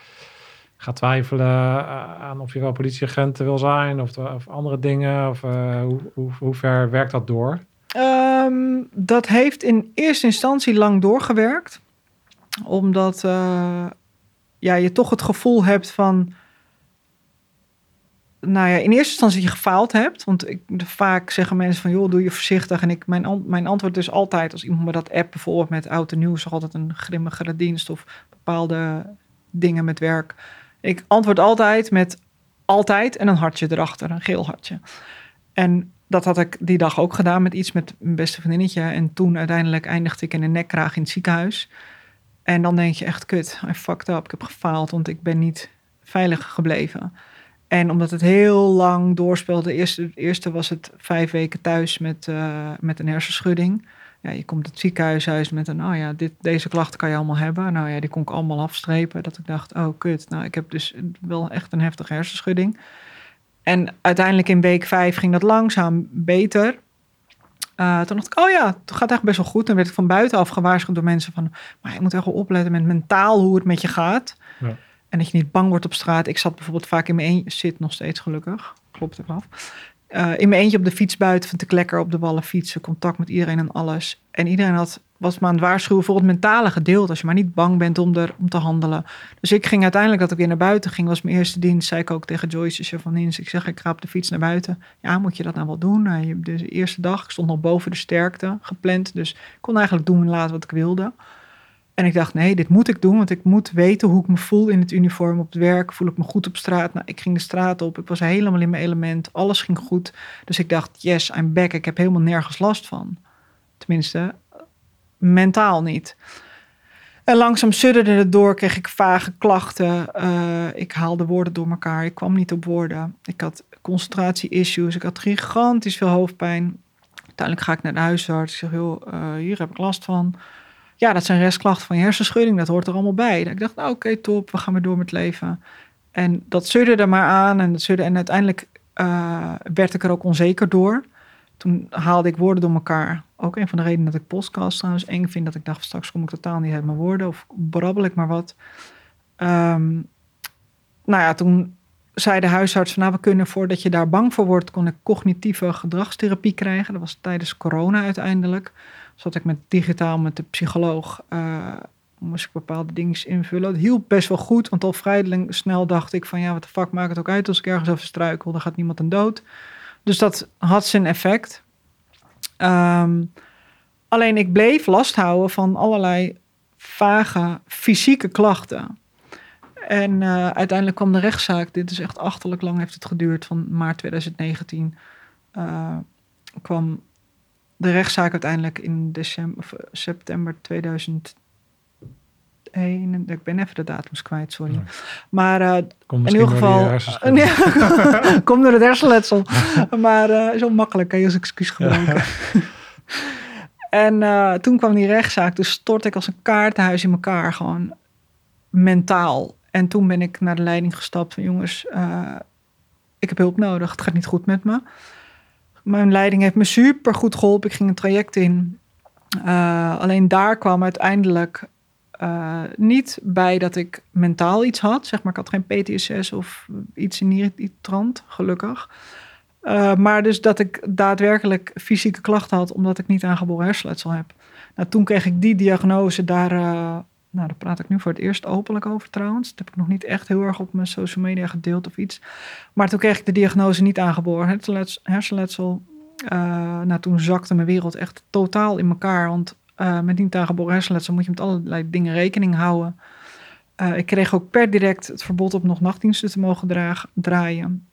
gaat twijfelen aan of je wel politieagent wil zijn? Of, of andere dingen? Of hoe, hoe, hoe ver werkt dat door? Ehm, dat heeft in eerste instantie lang doorgewerkt. Omdat eh, ja, je toch het gevoel hebt van... Nou ja, in eerste instantie dat je gefaald hebt. Want ik, vaak zeggen mensen van, joh, doe je voorzichtig. En ik, mijn, mijn antwoord is altijd, als iemand me dat app bijvoorbeeld met oud en nieuw... altijd een grimmigere dienst of bepaalde dingen met werk. Ik antwoord altijd met altijd en een hartje erachter, een geel hartje. En dat had ik die dag ook gedaan met iets met mijn beste vriendinnetje. En toen uiteindelijk eindigde ik in een nekkraag in het ziekenhuis. En dan denk je echt, kut, I fucked up. Ik heb gefaald, want ik ben niet veilig gebleven. En omdat het heel lang doorspeelde, de eerste, was het vijf weken thuis met, eh, met een hersenschudding. Ja, je komt het ziekenhuis uit met een, oh ja, dit, deze klachten kan je allemaal hebben. Nou ja, die kon ik allemaal afstrepen. Dat ik dacht, oh kut, nou ik heb dus wel echt een heftige hersenschudding. En uiteindelijk in week vijf ging dat langzaam beter. Eh, toen dacht ik, oh ja, het gaat echt best wel goed. Dan werd ik van buitenaf gewaarschuwd door mensen van... maar je moet echt wel opletten met mentaal hoe het met je gaat. Ja. En dat je niet bang wordt op straat. Ik zat bijvoorbeeld vaak in mijn eentje, zit nog steeds gelukkig, klopt af. Eh, in mijn eentje op de fiets buiten, vind ik lekker op de wallen fietsen, contact met iedereen en alles. En iedereen had, was me aan het waarschuwen voor het mentale gedeelte, als je maar niet bang bent om, er, om te handelen. Dus ik ging uiteindelijk, dat ik weer naar buiten ging, was mijn eerste dienst, zei ik ook tegen Joyce, van dienst, ik zeg, ik ga op de fiets naar buiten. Ja, moet je dat nou wel doen? Je- de eerste dag, ik stond nog boven de sterkte, gepland, dus ik kon eigenlijk doen en laten wat ik wilde. En ik dacht, nee, dit moet ik doen, want ik moet weten hoe ik me voel in het uniform op het werk. Voel ik me goed op straat? Nou, ik ging de straat op, ik was helemaal in mijn element, alles ging goed. Dus ik dacht, yes, I'm back, ik heb helemaal nergens last van. Tenminste, mentaal niet. En langzaam sudderde het door, kreeg ik vage klachten. Eh, ik haalde woorden door elkaar, ik kwam niet op woorden. Ik had concentratie-issues, ik had gigantisch veel hoofdpijn. Uiteindelijk ga ik naar de huisarts. Ik zeg, joh, eh, hier heb ik last van. Ja, dat zijn restklachten van je hersenschudding. Dat hoort er allemaal bij. Ik dacht, nou, oké, top. We gaan weer door met leven. En dat er maar aan en dat zeurde, en uiteindelijk eh, werd ik er ook onzeker door. Toen haalde ik woorden door elkaar. Ook een van de redenen dat ik podcast trouwens eng vind. Dat ik dacht, straks kom ik totaal niet uit mijn woorden. Of brabbel ik maar wat. Ehm, nou ja, toen zei de huisarts van... Nou, we kunnen voordat je daar bang voor wordt... kon ik cognitieve gedragstherapie krijgen. Dat was tijdens corona uiteindelijk. Zat ik met digitaal met de psycholoog... eh, moest ik bepaalde dingen invullen. Het hielp best wel goed, want al vrij snel dacht ik van... ja, wat de fuck maakt het ook uit als ik ergens over struikel? Dan gaat niemand aan dood. Dus dat had zijn effect. Ehm, alleen ik bleef last houden van allerlei vage fysieke klachten. En eh, uiteindelijk kwam de rechtszaak. Dit is echt achterlijk lang heeft het geduurd. Van maart 2019 eh, kwam de rechtszaak uiteindelijk in december, eh, september 2001. Ik ben even de datums kwijt, sorry. Maar eh, in ieder geval. Komt door het hersenletsel. maar eh, zo makkelijk kan je als excuus gebruiken. en eh, toen kwam die rechtszaak. Dus stort ik als een kaartenhuis in elkaar. Gewoon mentaal. En toen ben ik naar de leiding gestapt van jongens, ik heb hulp nodig. Het gaat niet goed met me. Mijn leiding heeft me super goed geholpen. Ik ging een traject in. Alleen daar kwam uiteindelijk eh, niet bij dat ik mentaal iets had. Zeg maar, ik had geen PTSS of iets in die, trant, gelukkig. Eh, maar dus dat ik daadwerkelijk fysieke klachten had, omdat ik niet aangeboren hersenletsel heb. Nou, toen kreeg ik die diagnose daar. eh, nou, daar praat ik nu voor het eerst openlijk over trouwens. Dat heb ik nog niet echt heel erg op mijn social media gedeeld of iets. Maar toen kreeg ik de diagnose niet aangeboren hersenlets- hersenletsel. Eh, nou, toen zakte mijn wereld echt totaal in elkaar. Want eh, met niet aangeboren hersenletsel moet je met allerlei dingen rekening houden. Eh, ik kreeg ook per direct het verbod op nog nachtdiensten te mogen draaien.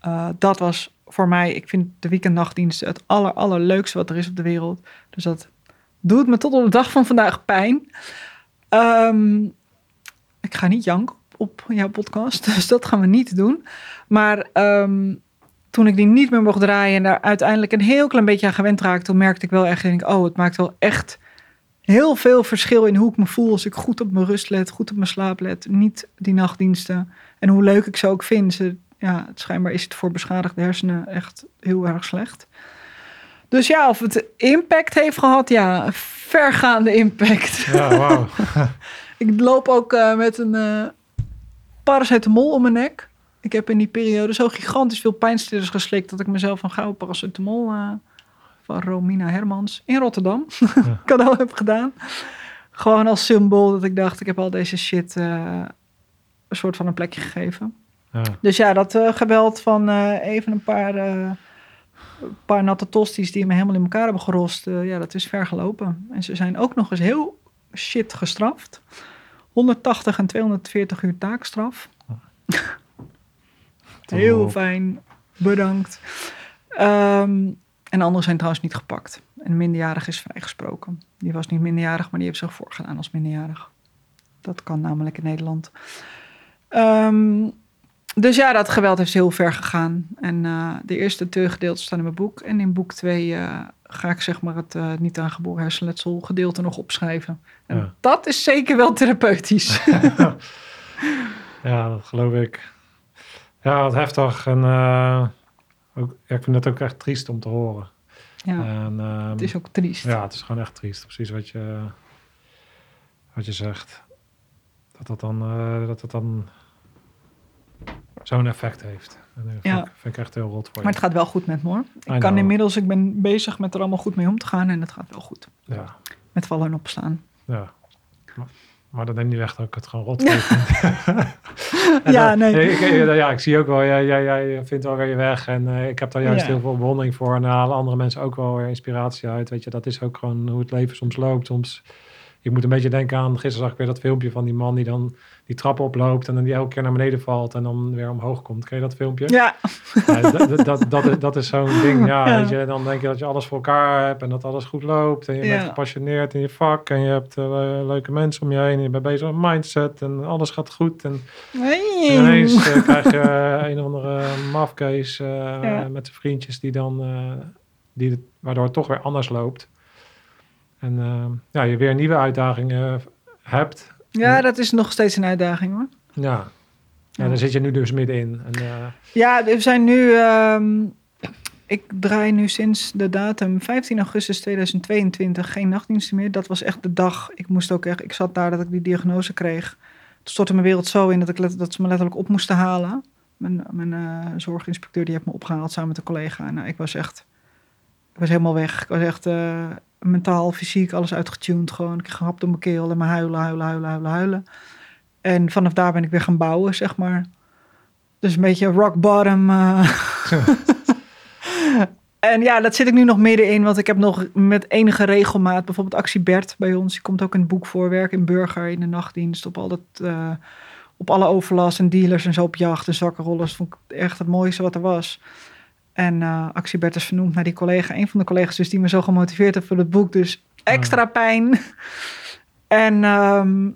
Eh, dat was voor mij, ik vind de weekendnachtdiensten het aller, allerleukste wat er is op de wereld. Dus dat doet me tot op de dag van vandaag pijn. Ehm, ik ga niet janken op, op jouw podcast, dus dat gaan we niet doen. Maar ehm, toen ik die niet meer mocht draaien en daar uiteindelijk een heel klein beetje aan gewend raakte, toen merkte ik wel echt, denk, oh, het maakt wel echt heel veel verschil in hoe ik me voel als ik goed op mijn rust let, goed op mijn slaap let, niet die nachtdiensten. En hoe leuk ik ze ook vind. Ze, ja, het schijnbaar is het voor beschadigde hersenen echt heel erg slecht. Dus ja, of het impact heeft gehad, ja, vergaande impact. Ja, wauw. Ik loop ook eh, met een eh paracetamol om mijn nek. Ik heb in die periode zo gigantisch veel pijnstillers geslikt... dat ik mezelf een gouden paracetamol eh, van Romina Hermans in Rotterdam cadeau heb gedaan. Gewoon als symbool dat ik dacht, ik heb al deze shit eh, een soort van een plekje gegeven. Ja. Dus ja, dat eh, geweld van even een paar, een paar natte tosties die me helemaal in elkaar hebben gerost, ja, dat is ver gelopen. En ze zijn ook nog eens heel shit gestraft. 180 en 240 uur taakstraf. heel fijn, bedankt. Ehm, en anderen zijn trouwens niet gepakt. En een minderjarig is vrijgesproken. Die was niet minderjarig, maar die heeft zich voorgedaan als minderjarig. Dat kan namelijk in Nederland. Ehm, dus ja, dat geweld heeft heel ver gegaan. En eh, de eerste twee gedeelten staan in mijn boek. En in boek twee eh, ga ik zeg maar het eh, niet aangeboren hersenletsel gedeelte nog opschrijven. En Ja. dat is zeker wel therapeutisch. ja, dat geloof ik. Ja, wat heftig. En eh, ook, ja, ik vind het ook echt triest om te horen. ja, En, ehm, het is ook triest. Ja, het is gewoon echt triest. Precies wat je, wat je zegt. Dat dat dan, eh, dat het dan zo'n effect heeft. En dat Ja. vind, ik, vind ik echt heel rot voor je. Maar het gaat wel goed met me hoor. Ik I kan know. inmiddels, ik ben bezig met er allemaal goed mee om te gaan. En het gaat wel goed. Ja, Met vallen en opstaan. ja. Maar, dat neemt niet weg dat ik het gewoon rot vind. Ja, dan- nee. Ik, ja, ik zie ook wel, jij, jij, jij vindt wel weer je weg. En eh, ik heb daar juist Ja. heel veel bewondering voor. En daar halen andere mensen ook wel weer inspiratie uit. Weet je, dat is ook gewoon hoe het leven soms loopt. Soms, ik moet een beetje denken aan, gisteren zag ik weer dat filmpje van die man die dan die trap oploopt. En dan die elke keer naar beneden valt en dan weer omhoog komt. Ken je dat filmpje? Ja, Ja, dat, dat, dat, dat, is- dat is zo'n ding. Ja, Ja. Weet je, dan denk je dat je alles voor elkaar hebt en dat alles goed loopt. En je Ja. bent gepassioneerd in je vak en je hebt eh, leuke mensen om je heen. En je bent bezig met mindset en alles gaat goed. En Nee. ineens eh, krijg je eh, een of andere Ja. met zijn vriendjes die dan, die het, waardoor het toch weer anders loopt. En ja, je weer nieuwe uitdagingen hebt. Ja, dat is nog steeds een uitdaging hoor. Ja, Ja, daar zit je nu dus middenin. En, eh, Ja, we zijn nu. ehm, ik draai nu sinds de datum 15 augustus 2022 geen nachtdiensten meer. Dat was echt de dag. Ik moest ook echt. Ik zat daar dat ik die diagnose kreeg. Toen stortte mijn wereld zo in dat, ik dat ze me letterlijk op moesten halen. Mijn, mijn eh, zorginspecteur die heeft me opgehaald samen met een collega. Nou, ik was echt. Ik was helemaal weg. Ik was echt eh, mentaal, fysiek, alles uitgetuned. Gewoon. Ik een hap door mijn keel en maar huilen, huilen, huilen, huilen, huilen. En vanaf daar ben ik weer gaan bouwen, zeg maar. Dus een beetje rock bottom. eh. en ja, dat zit ik nu nog middenin. Want ik heb nog met enige regelmaat... bijvoorbeeld Actie Bert bij ons. Die komt ook in het boek voor. Werk in Burger, in de nachtdienst. Op, al dat, eh, op alle overlast en dealers en zo op jacht en zakkenrollers. Vond ik echt het mooiste wat er was. En eh Actie Bert is vernoemd naar die collega. Een van de collega's dus die me zo gemotiveerd heeft voor het boek. Dus extra pijn. En... ehm,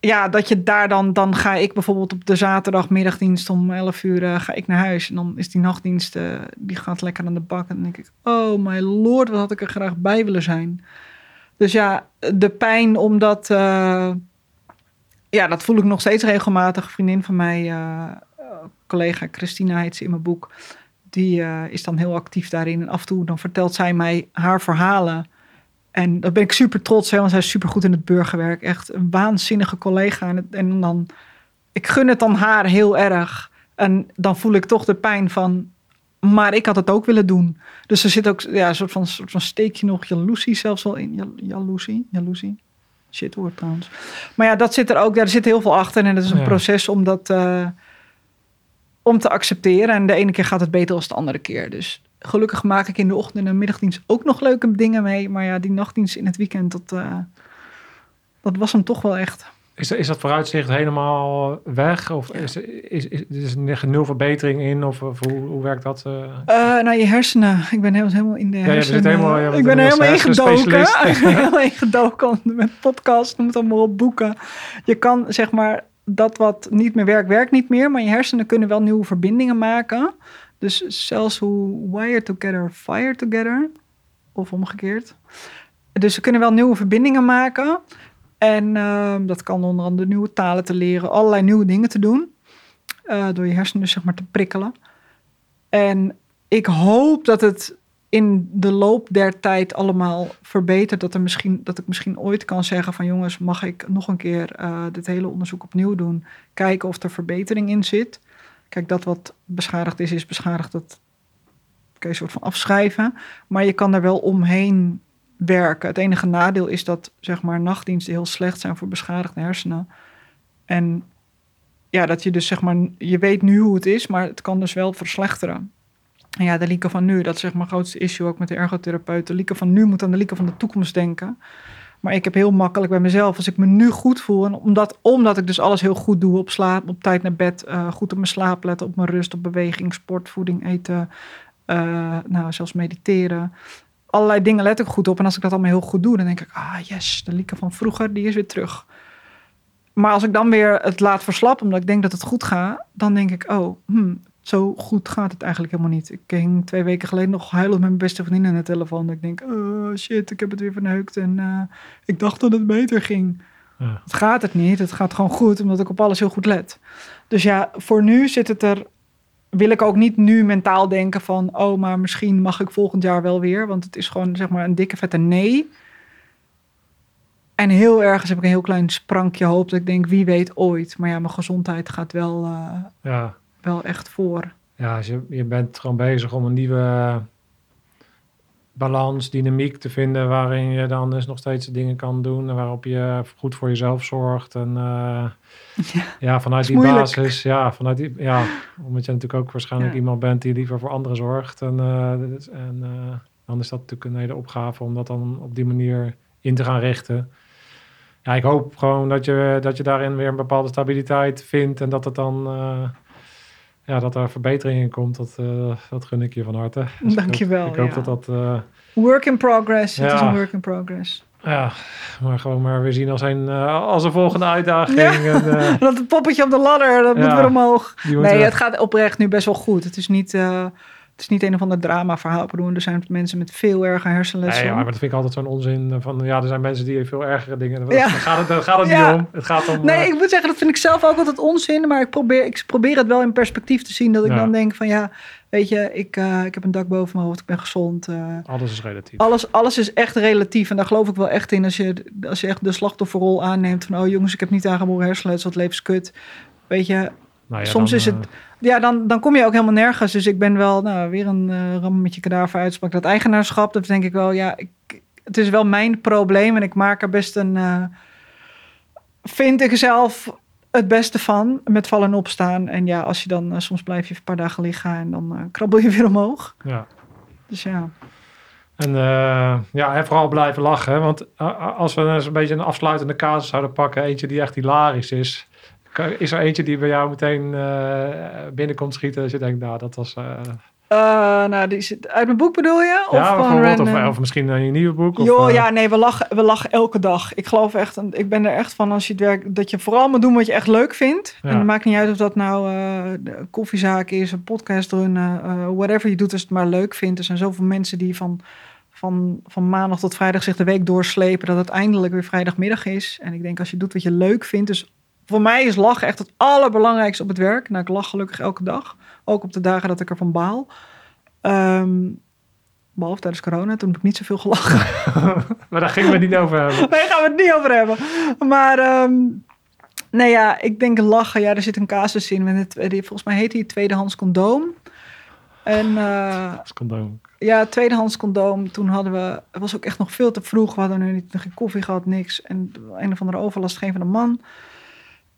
ja, dat je daar dan, dan ga ik bijvoorbeeld op de zaterdagmiddagdienst om 11 uur eh, ga ik naar huis. En dan is die nachtdienst, eh, die gaat lekker aan de bak. En dan denk ik, oh my lord, wat had ik er graag bij willen zijn. Dus ja, de pijn omdat, eh, ja, dat voel ik nog steeds regelmatig. Een vriendin van mij, eh, eh, collega Christina heet ze in mijn boek. Die eh, is dan heel actief daarin. En af en toe dan vertelt zij mij haar verhalen. En daar ben ik super trots, hè, want zij is super goed in het burgerwerk. Echt een waanzinnige collega. En, het- en dan, ik gun het dan haar heel erg. En dan voel ik toch de pijn van, maar ik had het ook willen doen. Dus er zit ook ja, een soort van, soort van steekje nog jaloezie zelfs wel in. Jal- Jaloezie? Jaloezie? Shit hoor trouwens. Maar ja, dat zit er ook. Daar zit heel veel achter. En het is een Ja. proces om dat eh, om te accepteren. En de ene keer gaat het beter dan de andere keer. Dus gelukkig maak ik in de ochtend en middagdienst ook nog leuke dingen mee. Maar ja, die nachtdienst in het weekend, dat, eh, dat was hem toch wel echt. is, is dat vooruitzicht helemaal weg? Of is, is, is, is er nul verbetering in? Of, of hoe, hoe werkt dat? eh? Eh nou, je hersenen. Ik ben heel- helemaal in de je hersenen. helemaal- je ik ben helemaal ingedoken. Ik ben helemaal ingedoken met podcast, noem het allemaal op, boeken. Je kan zeg maar, dat wat niet meer werkt, werkt niet meer. Maar je hersenen kunnen wel nieuwe verbindingen maken. Dus zelfs hoe wire together, fire together. Of omgekeerd. Dus ze kunnen wel nieuwe verbindingen maken. En ehm, dat kan onder andere nieuwe talen te leren, allerlei nieuwe dingen te doen. eh, door je hersenen dus zeg maar te prikkelen. En ik hoop dat het in de loop der tijd allemaal verbetert. Dat, er misschien, dat ik misschien ooit kan zeggen van jongens, mag ik nog een keer eh, dit hele onderzoek opnieuw doen. Kijken of er verbetering in zit. Kijk, dat wat beschadigd is, is beschadigd. Dat kun je soort van afschrijven. Maar je kan er wel omheen werken. Het enige nadeel is dat zeg maar nachtdiensten heel slecht zijn voor beschadigde hersenen. En ja, dat je dus zeg maar, je weet nu hoe het is, maar het kan dus wel verslechteren. Ja, de Lieke van nu, dat is zeg maar grootste issue ook met de ergotherapeut. De Lieke van nu moet aan de Lieke van de toekomst denken. Maar ik heb heel makkelijk bij mezelf, als ik me nu goed voel, en omdat, omdat ik dus alles heel goed doe, op slaap, op tijd naar bed, eh, goed op mijn slaap letten, op mijn rust, op beweging, sport, voeding, eten, eh, nou, zelfs mediteren. Allerlei dingen let ik goed op. En als ik dat allemaal heel goed doe, dan denk ik, ah yes, de Lieke van vroeger, die is weer terug. Maar als ik dan weer het laat verslappen, omdat ik denk dat het goed gaat, dan denk ik, oh, hmm, zo goed gaat het eigenlijk helemaal niet. Ik ging twee weken geleden nog huilend met mijn beste vriendin aan de telefoon. Ik denk, oh shit, ik heb het weer verneukt en eh, ik dacht dat het beter ging. Ja. Het gaat het niet, het gaat gewoon goed, omdat ik op alles heel goed let. Dus ja, voor nu zit het er, wil ik ook niet nu mentaal denken van, oh, maar misschien mag ik volgend jaar wel weer. Want het is gewoon, zeg maar, een dikke vette nee. En heel ergens heb ik een heel klein sprankje hoop dat ik denk, wie weet ooit. Maar ja, mijn gezondheid gaat wel, eh, Ja, wel echt voor. ja je, je bent gewoon bezig om een nieuwe balans, dynamiek te vinden waarin je dan dus nog steeds dingen kan doen en waarop je goed voor jezelf zorgt. En eh, Ja. ja, vanuit die moeilijk. basis, ja, vanuit die, ja, omdat je natuurlijk ook waarschijnlijk Ja. iemand bent die liever voor anderen zorgt. En, eh, en eh, dan is dat natuurlijk een hele opgave om dat dan op die manier in te gaan richten. Ja, ik hoop gewoon dat je, dat je daarin weer een bepaalde stabiliteit vindt en dat het dan, ja, dat er verbetering in komt. Dat, eh, dat gun ik je van harte. Dus ik Dankjewel, hoop- Ik hoop ja. dat dat, eh, Work in progress. Het is een work in progress. ja, maar gewoon maar weer zien als een, eh, als een volgende uitdaging. Ja. En, Dat poppetje op de ladder, dat moet weer omhoog. Nee, het gaat oprecht nu best wel goed. Het is niet. Eh, Het is niet een of ander drama verhaal. Ik bedoel, er zijn mensen met veel erger hersenletsel. Nee, ja, maar dat vind ik altijd zo'n onzin. Van ja, er zijn mensen die veel ergere dingen. Ja. Daar gaat het, daar gaat het Ja. niet om. Het gaat om. Nee, eh, ik moet zeggen, dat vind ik zelf ook altijd onzin. Maar ik probeer, ik probeer het wel in perspectief te zien. Dat ik Ja. dan denk van ja, weet je, ik, eh, ik heb een dak boven mijn hoofd. Ik ben gezond. eh, alles is relatief. alles, alles is echt relatief. En daar geloof ik wel echt in. Als je, als je echt de slachtofferrol aanneemt. Van oh jongens, ik heb niet aangeboren hersenletsel. Het levenskut. Weet je, Nou ja, soms dan, is het- eh, ja, dan, dan kom je ook helemaal nergens. Dus ik ben wel, nou, weer een uh, ram met je kadaver uitspraak. Dat eigenaarschap, dat denk ik wel, ja, ik, het is wel mijn probleem. En ik maak er best een, eh, vind ik zelf het beste van. Met vallen en opstaan. En ja, als je dan, eh, soms blijf je een paar dagen liggen en dan eh, krabbel je weer omhoog. ja. Dus ja. En eh, ja, en vooral blijven lachen. hè, Want eh, als we eens een beetje een afsluitende casus zouden pakken, eentje die echt hilarisch is. Is er eentje die bij jou meteen eh, binnenkomt schieten? Als je denkt, nou, dat was. eh, Eh, nou, die zit uit mijn boek bedoel je? Of ja. Of, of misschien een nieuwe boek. Of, eh, ja, nee, we lachen, we lachen elke dag. Ik geloof echt, en ik ben er echt van als je het werk, dat je vooral moet doen wat je echt leuk vindt. Ja. En het maakt niet uit of dat nou de koffiezaak is, een podcast runnen, whatever je doet als het maar leuk vindt. Er zijn zoveel mensen die van, van, van maandag tot vrijdag zich de week doorslepen, dat het eindelijk weer vrijdagmiddag is. En ik denk als je doet wat je leuk vindt, dus voor mij is lachen echt het allerbelangrijkste op het werk. Nou, ik lach gelukkig elke dag, ook op de dagen dat ik ervan baal. Ehm, behalve tijdens corona, toen heb ik niet zoveel gelachen. Maar daar gingen we het niet over hebben. Nee, gaan we het niet over hebben. Maar ehm, nee, ja, ik denk lachen. Ja, er zit een casus in. Met het, volgens mij heet die tweedehands condoom. En eh, Als condoom. ja, tweedehands condoom. Toen hadden we, het was ook echt nog veel te vroeg. We hadden nu niet, geen koffie gehad, niks. En een of andere overlastgevende man.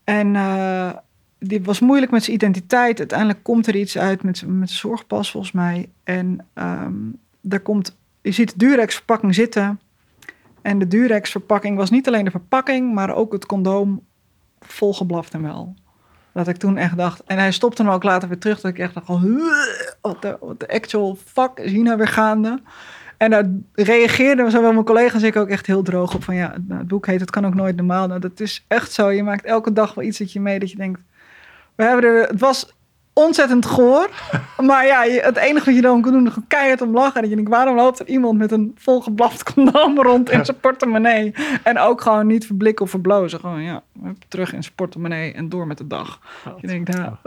En eh, die was moeilijk met zijn identiteit. Uiteindelijk komt er iets uit met, met zorgpas, volgens mij. En ehm daar komt, je ziet de Durex-verpakking zitten. En de Durex-verpakking was niet alleen de verpakking, maar ook het condoom volgeblaft hem wel. Dat ik toen echt dacht, en hij stopte hem ook later weer terug, dat ik echt dacht, wat de actual fuck is hier nou weer gaande? En daar reageerden zowel mijn collega's als ik ook echt heel droog op van ja, nou, het boek heet Het kan ook nooit normaal. Nou, dat is echt zo. Je maakt elke dag wel iets dat je mee dat je denkt, we hebben er, het was ontzettend goor. maar ja, het enige wat je dan kan doen is keihard om lachen. En dat je denkt, waarom loopt er iemand met een volgeblaft condoom rond in zijn portemonnee? En ook gewoon niet verblikken of verblozen. Gewoon ja, terug in zijn portemonnee en door met de dag. Je denkt, ja,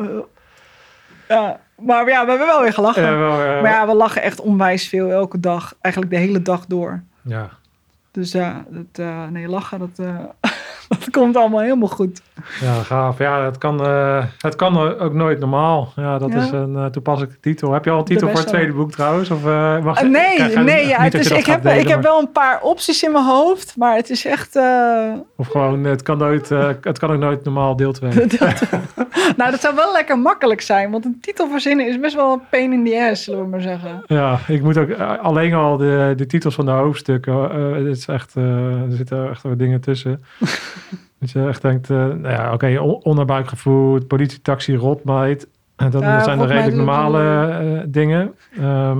ja, maar ja, we hebben wel weer gelachen. Ja, wel, Maar ja, we lachen echt onwijs veel elke dag. Eigenlijk de hele dag door. ja. Dus ja, dat, eh, nee, lachen, dat, eh, dat komt allemaal helemaal goed. Ja, gaaf. Ja, het kan, eh, het kan ook nooit normaal. Ja, dat Ja. is een eh, toepasselijke titel. Heb je al een titel voor het tweede boek trouwens? Of, eh, mag, nee, je- nee ja, het is, ik, heb, delen, ik heb wel een paar opties in mijn hoofd. Maar het is echt... Of gewoon, het kan, nooit, het kan ook nooit normaal deel 2. nou, dat zou wel lekker makkelijk zijn. Want een titel verzinnen is best wel een pain in the ass, zullen we maar zeggen. Ja, ik moet ook alleen al de, de titels van de hoofdstukken. het is echt, er zitten echt wat dingen tussen. dat je echt denkt, eh, nou ja, oké, on- onderbuikgevoel, politietaxi, rotmeid. En Ja, dat zijn de redelijk normale eh, dingen. Ehm,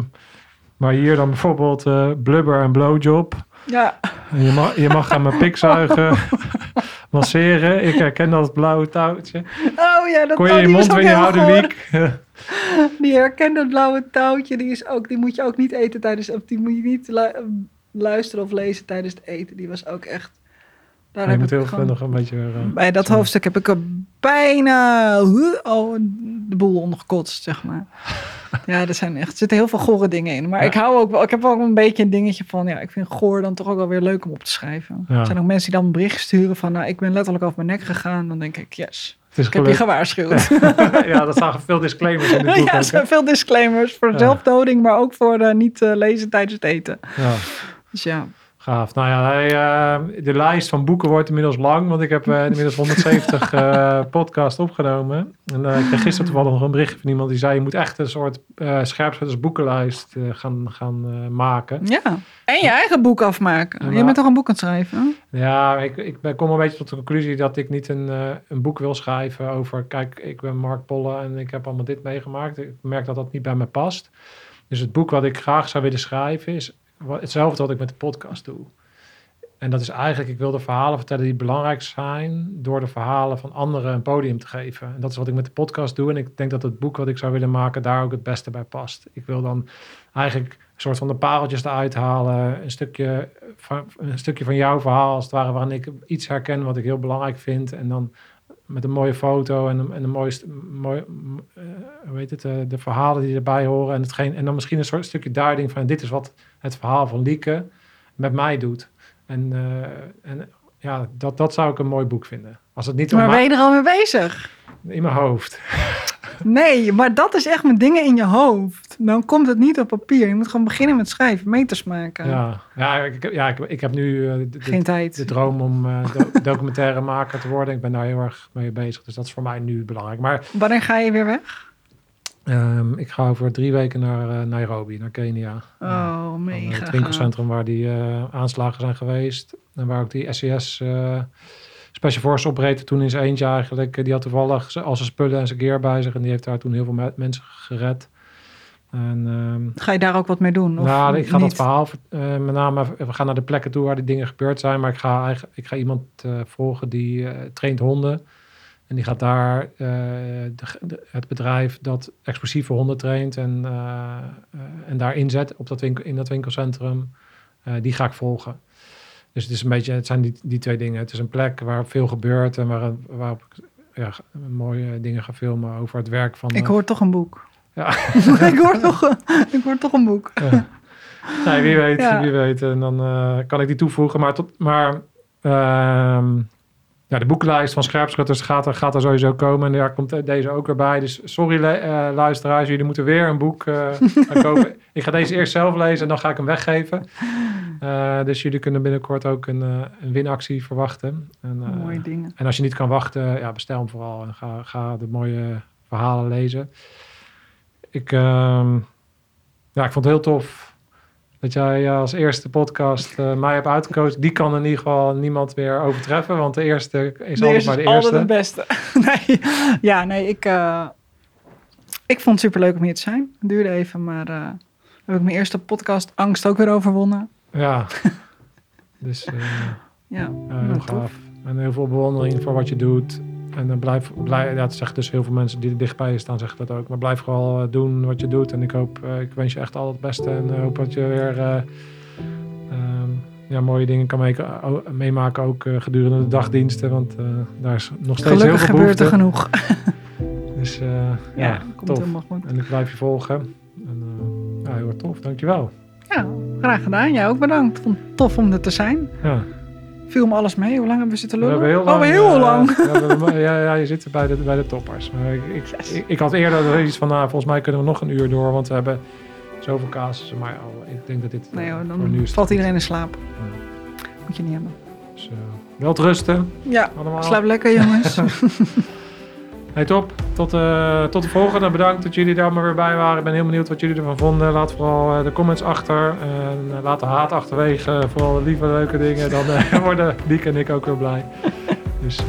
maar hier dan bijvoorbeeld eh, blubber en blowjob. Ja, En Je mag, je mag aan mijn pik zuigen, masseren. Ik herken dat blauwe touwtje. oh ja, dat Kon je oh, je mond weer houden. Wiek? Die herkent dat blauwe touwtje. Die, is ook, die moet je ook niet eten tijdens... Of die moet je niet lu- luisteren of lezen tijdens het eten. Die was ook echt... Daar je heb moet ik heel gewoon- veel nog een beetje... eh, Bij dat zo. hoofdstuk heb ik er bijna oh, de boel ondergekotst, zeg maar. Ja, er, zijn echt, er zitten heel veel gore dingen in. Maar Ja. ik hou ook wel, ik heb ook een beetje een dingetje van, ja, ik vind goor dan toch ook wel weer leuk om op te schrijven. Ja. Er zijn ook mensen die dan een bericht sturen van, nou, ik ben letterlijk over mijn nek gegaan. Dan denk ik, yes, ik heb je gewaarschuwd. ja, dat staan veel disclaimers in dit boek. ja, er zijn veel disclaimers voor Ja. zelfdoding, maar ook voor eh, niet eh, lezen tijdens het eten. Ja, Dus ja, gaaf. Nou ja, hij, eh, de lijst van boeken wordt inmiddels lang, want ik heb eh, inmiddels 170 eh podcast opgenomen. En ik kreeg gisteren toevallig nog een berichtje van iemand die zei, je moet echt een soort uh, boekenlijst gaan, gaan maken. ja. En je eigen boek afmaken. Je bent toch een boek aan het schrijven? Ja, ik, ik ben- kom een beetje tot de conclusie dat ik niet een, een boek wil schrijven over, kijk, ik ben Mark Polle en ik heb allemaal dit meegemaakt. Ik merk dat dat niet bij me past. Dus het boek wat ik graag zou willen schrijven is hetzelfde wat ik met de podcast doe. En dat is eigenlijk, ik wil de verhalen vertellen die belangrijk zijn, door de verhalen van anderen een podium te geven. En dat is wat ik met de podcast doe. En ik denk dat het boek wat ik zou willen maken daar ook het beste bij past. Ik wil dan eigenlijk een soort van de pareltjes eruit halen. Een stukje van, een stukje van jouw verhaal, als het ware, waarin ik iets herken wat ik heel belangrijk vind. En dan met een mooie foto en, een- en de mooiste, mooi, eh, hoe heet het, eh, de verhalen die erbij horen. En, hetgeen, en dan misschien een soort stukje duiding van dit is wat het verhaal van Lieke met mij doet. En, eh, en ja, dat, dat zou ik een mooi boek vinden. Als het niet Maar ben je er al mee bezig? In mijn hoofd. Nee, maar dat is echt met dingen in je hoofd. Dan komt het niet op papier. Je moet gewoon beginnen met schrijven, meters maken. Ja, ja, ik, ja ik, ik heb nu eh, de, Geen tijd. de droom om eh, do- documentairemaker te worden. Ik ben daar heel erg mee bezig. Dus dat is voor mij nu belangrijk. Maar Wanneer ga je weer weg? ehm, ik ga over drie weken naar eh, Nairobi, naar Kenia. Oh, mega. het winkelcentrum waar die aanslagen zijn geweest. En waar ook die SES eh, Special Force operator toen in zijn eentje eigenlijk. Die had toevallig al zijn spullen en zijn gear bij zich. En die heeft daar toen heel veel me- mensen gered. En, ehm, Ga je daar ook wat mee doen? Of nou, ik ga niet? dat verhaal, eh, met name, we gaan naar de plekken toe waar die dingen gebeurd zijn. Maar ik ga, eigenlijk, ik ga iemand eh, volgen die eh, traint honden. En die gaat daar de, de- het bedrijf dat explosieve honden traint en, en daar inzet op dat winkel, in dat winkelcentrum. die ga ik volgen. Dus het is een beetje, het zijn die, die twee dingen. Het is een plek waar veel gebeurt en waar, waarop ik ja, mooie dingen ga filmen over het werk van. Ik eh, hoor toch een boek. Ja. ik, hoor toch, ik hoor toch een boek. Ja. Nee, wie weet, Ja. wie weet. En dan eh, kan ik die toevoegen. Maar, tot, maar ehm, ja, de boekenlijst van Scherpschutters gaat er, gaat er sowieso komen. En daar komt deze ook weer bij. Dus sorry eh, luisteraars, jullie moeten weer een boek kopen. Ik ga deze eerst zelf lezen en dan ga ik hem weggeven. Eh, dus jullie kunnen binnenkort ook een, eh, een winactie verwachten. En, eh, Mooie dingen. en als je niet kan wachten, ja, bestel hem vooral en ga, ga de mooie verhalen lezen. Ik, ehm, ja, ik vond het heel tof dat jij als eerste podcast mij hebt uitgekozen. Die kan in ieder geval niemand meer overtreffen, want de eerste is De altijd eerste maar de is altijd eerste. het beste. nee, ja, nee, ik, ik vond het superleuk om hier te zijn. Het duurde even, maar heb ik mijn eerste podcast angst ook weer overwonnen. Ja, dus eh, Ja, ja, nou, heel tof. gaaf. En heel veel bewondering voor wat je doet. En dan blijf, ja, dat zeggen dus heel veel mensen die er dichtbij je staan, zeggen dat ook. Maar blijf vooral eh, doen wat je doet. En ik hoop, eh, ik wens je echt al het beste. En eh, hoop dat je weer eh, ehm, ja, mooie dingen kan meemaken, ook eh, gedurende de dagdiensten. Want eh, daar is nog steeds Gelukkig heel veel gebeurt er genoeg. Dus eh, ja, Ja, komt tof. helemaal goed. En ik blijf je volgen. En, eh, ja, heel erg tof. Dankjewel. Ja, graag gedaan. Jij ook bedankt. Vond het tof om er te zijn. Ja. Viel me alles mee. Hoe lang hebben we zitten We lullen? hebben heel lang. oh, heel eh, lang. ja, we- we- ja, ja, je zit bij de, bij de toppers. Maar ik, ik, Yes. ik, ik had eerder iets van, nou, volgens mij kunnen we nog een uur door, want we hebben zoveel casussen. Maar oh, ik denk dat dit Nee eh, hoor, nu dan is valt iedereen in slaap. Ja. Moet je niet hebben. Dus, eh, wel te rusten, Ja, allemaal. slaap lekker jongens. Hey, top. Tot, eh, tot de volgende. Bedankt dat jullie daar maar weer bij waren. Ik ben heel benieuwd wat jullie ervan vonden. Laat vooral eh, de comments achter. En eh, laat de haat achterwege. Vooral lieve, leuke dingen. Dan worden Lieke en ik ook weer blij. Dus tot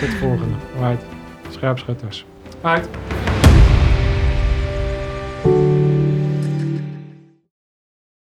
de volgende. Alright. Scherpschutters. Uit.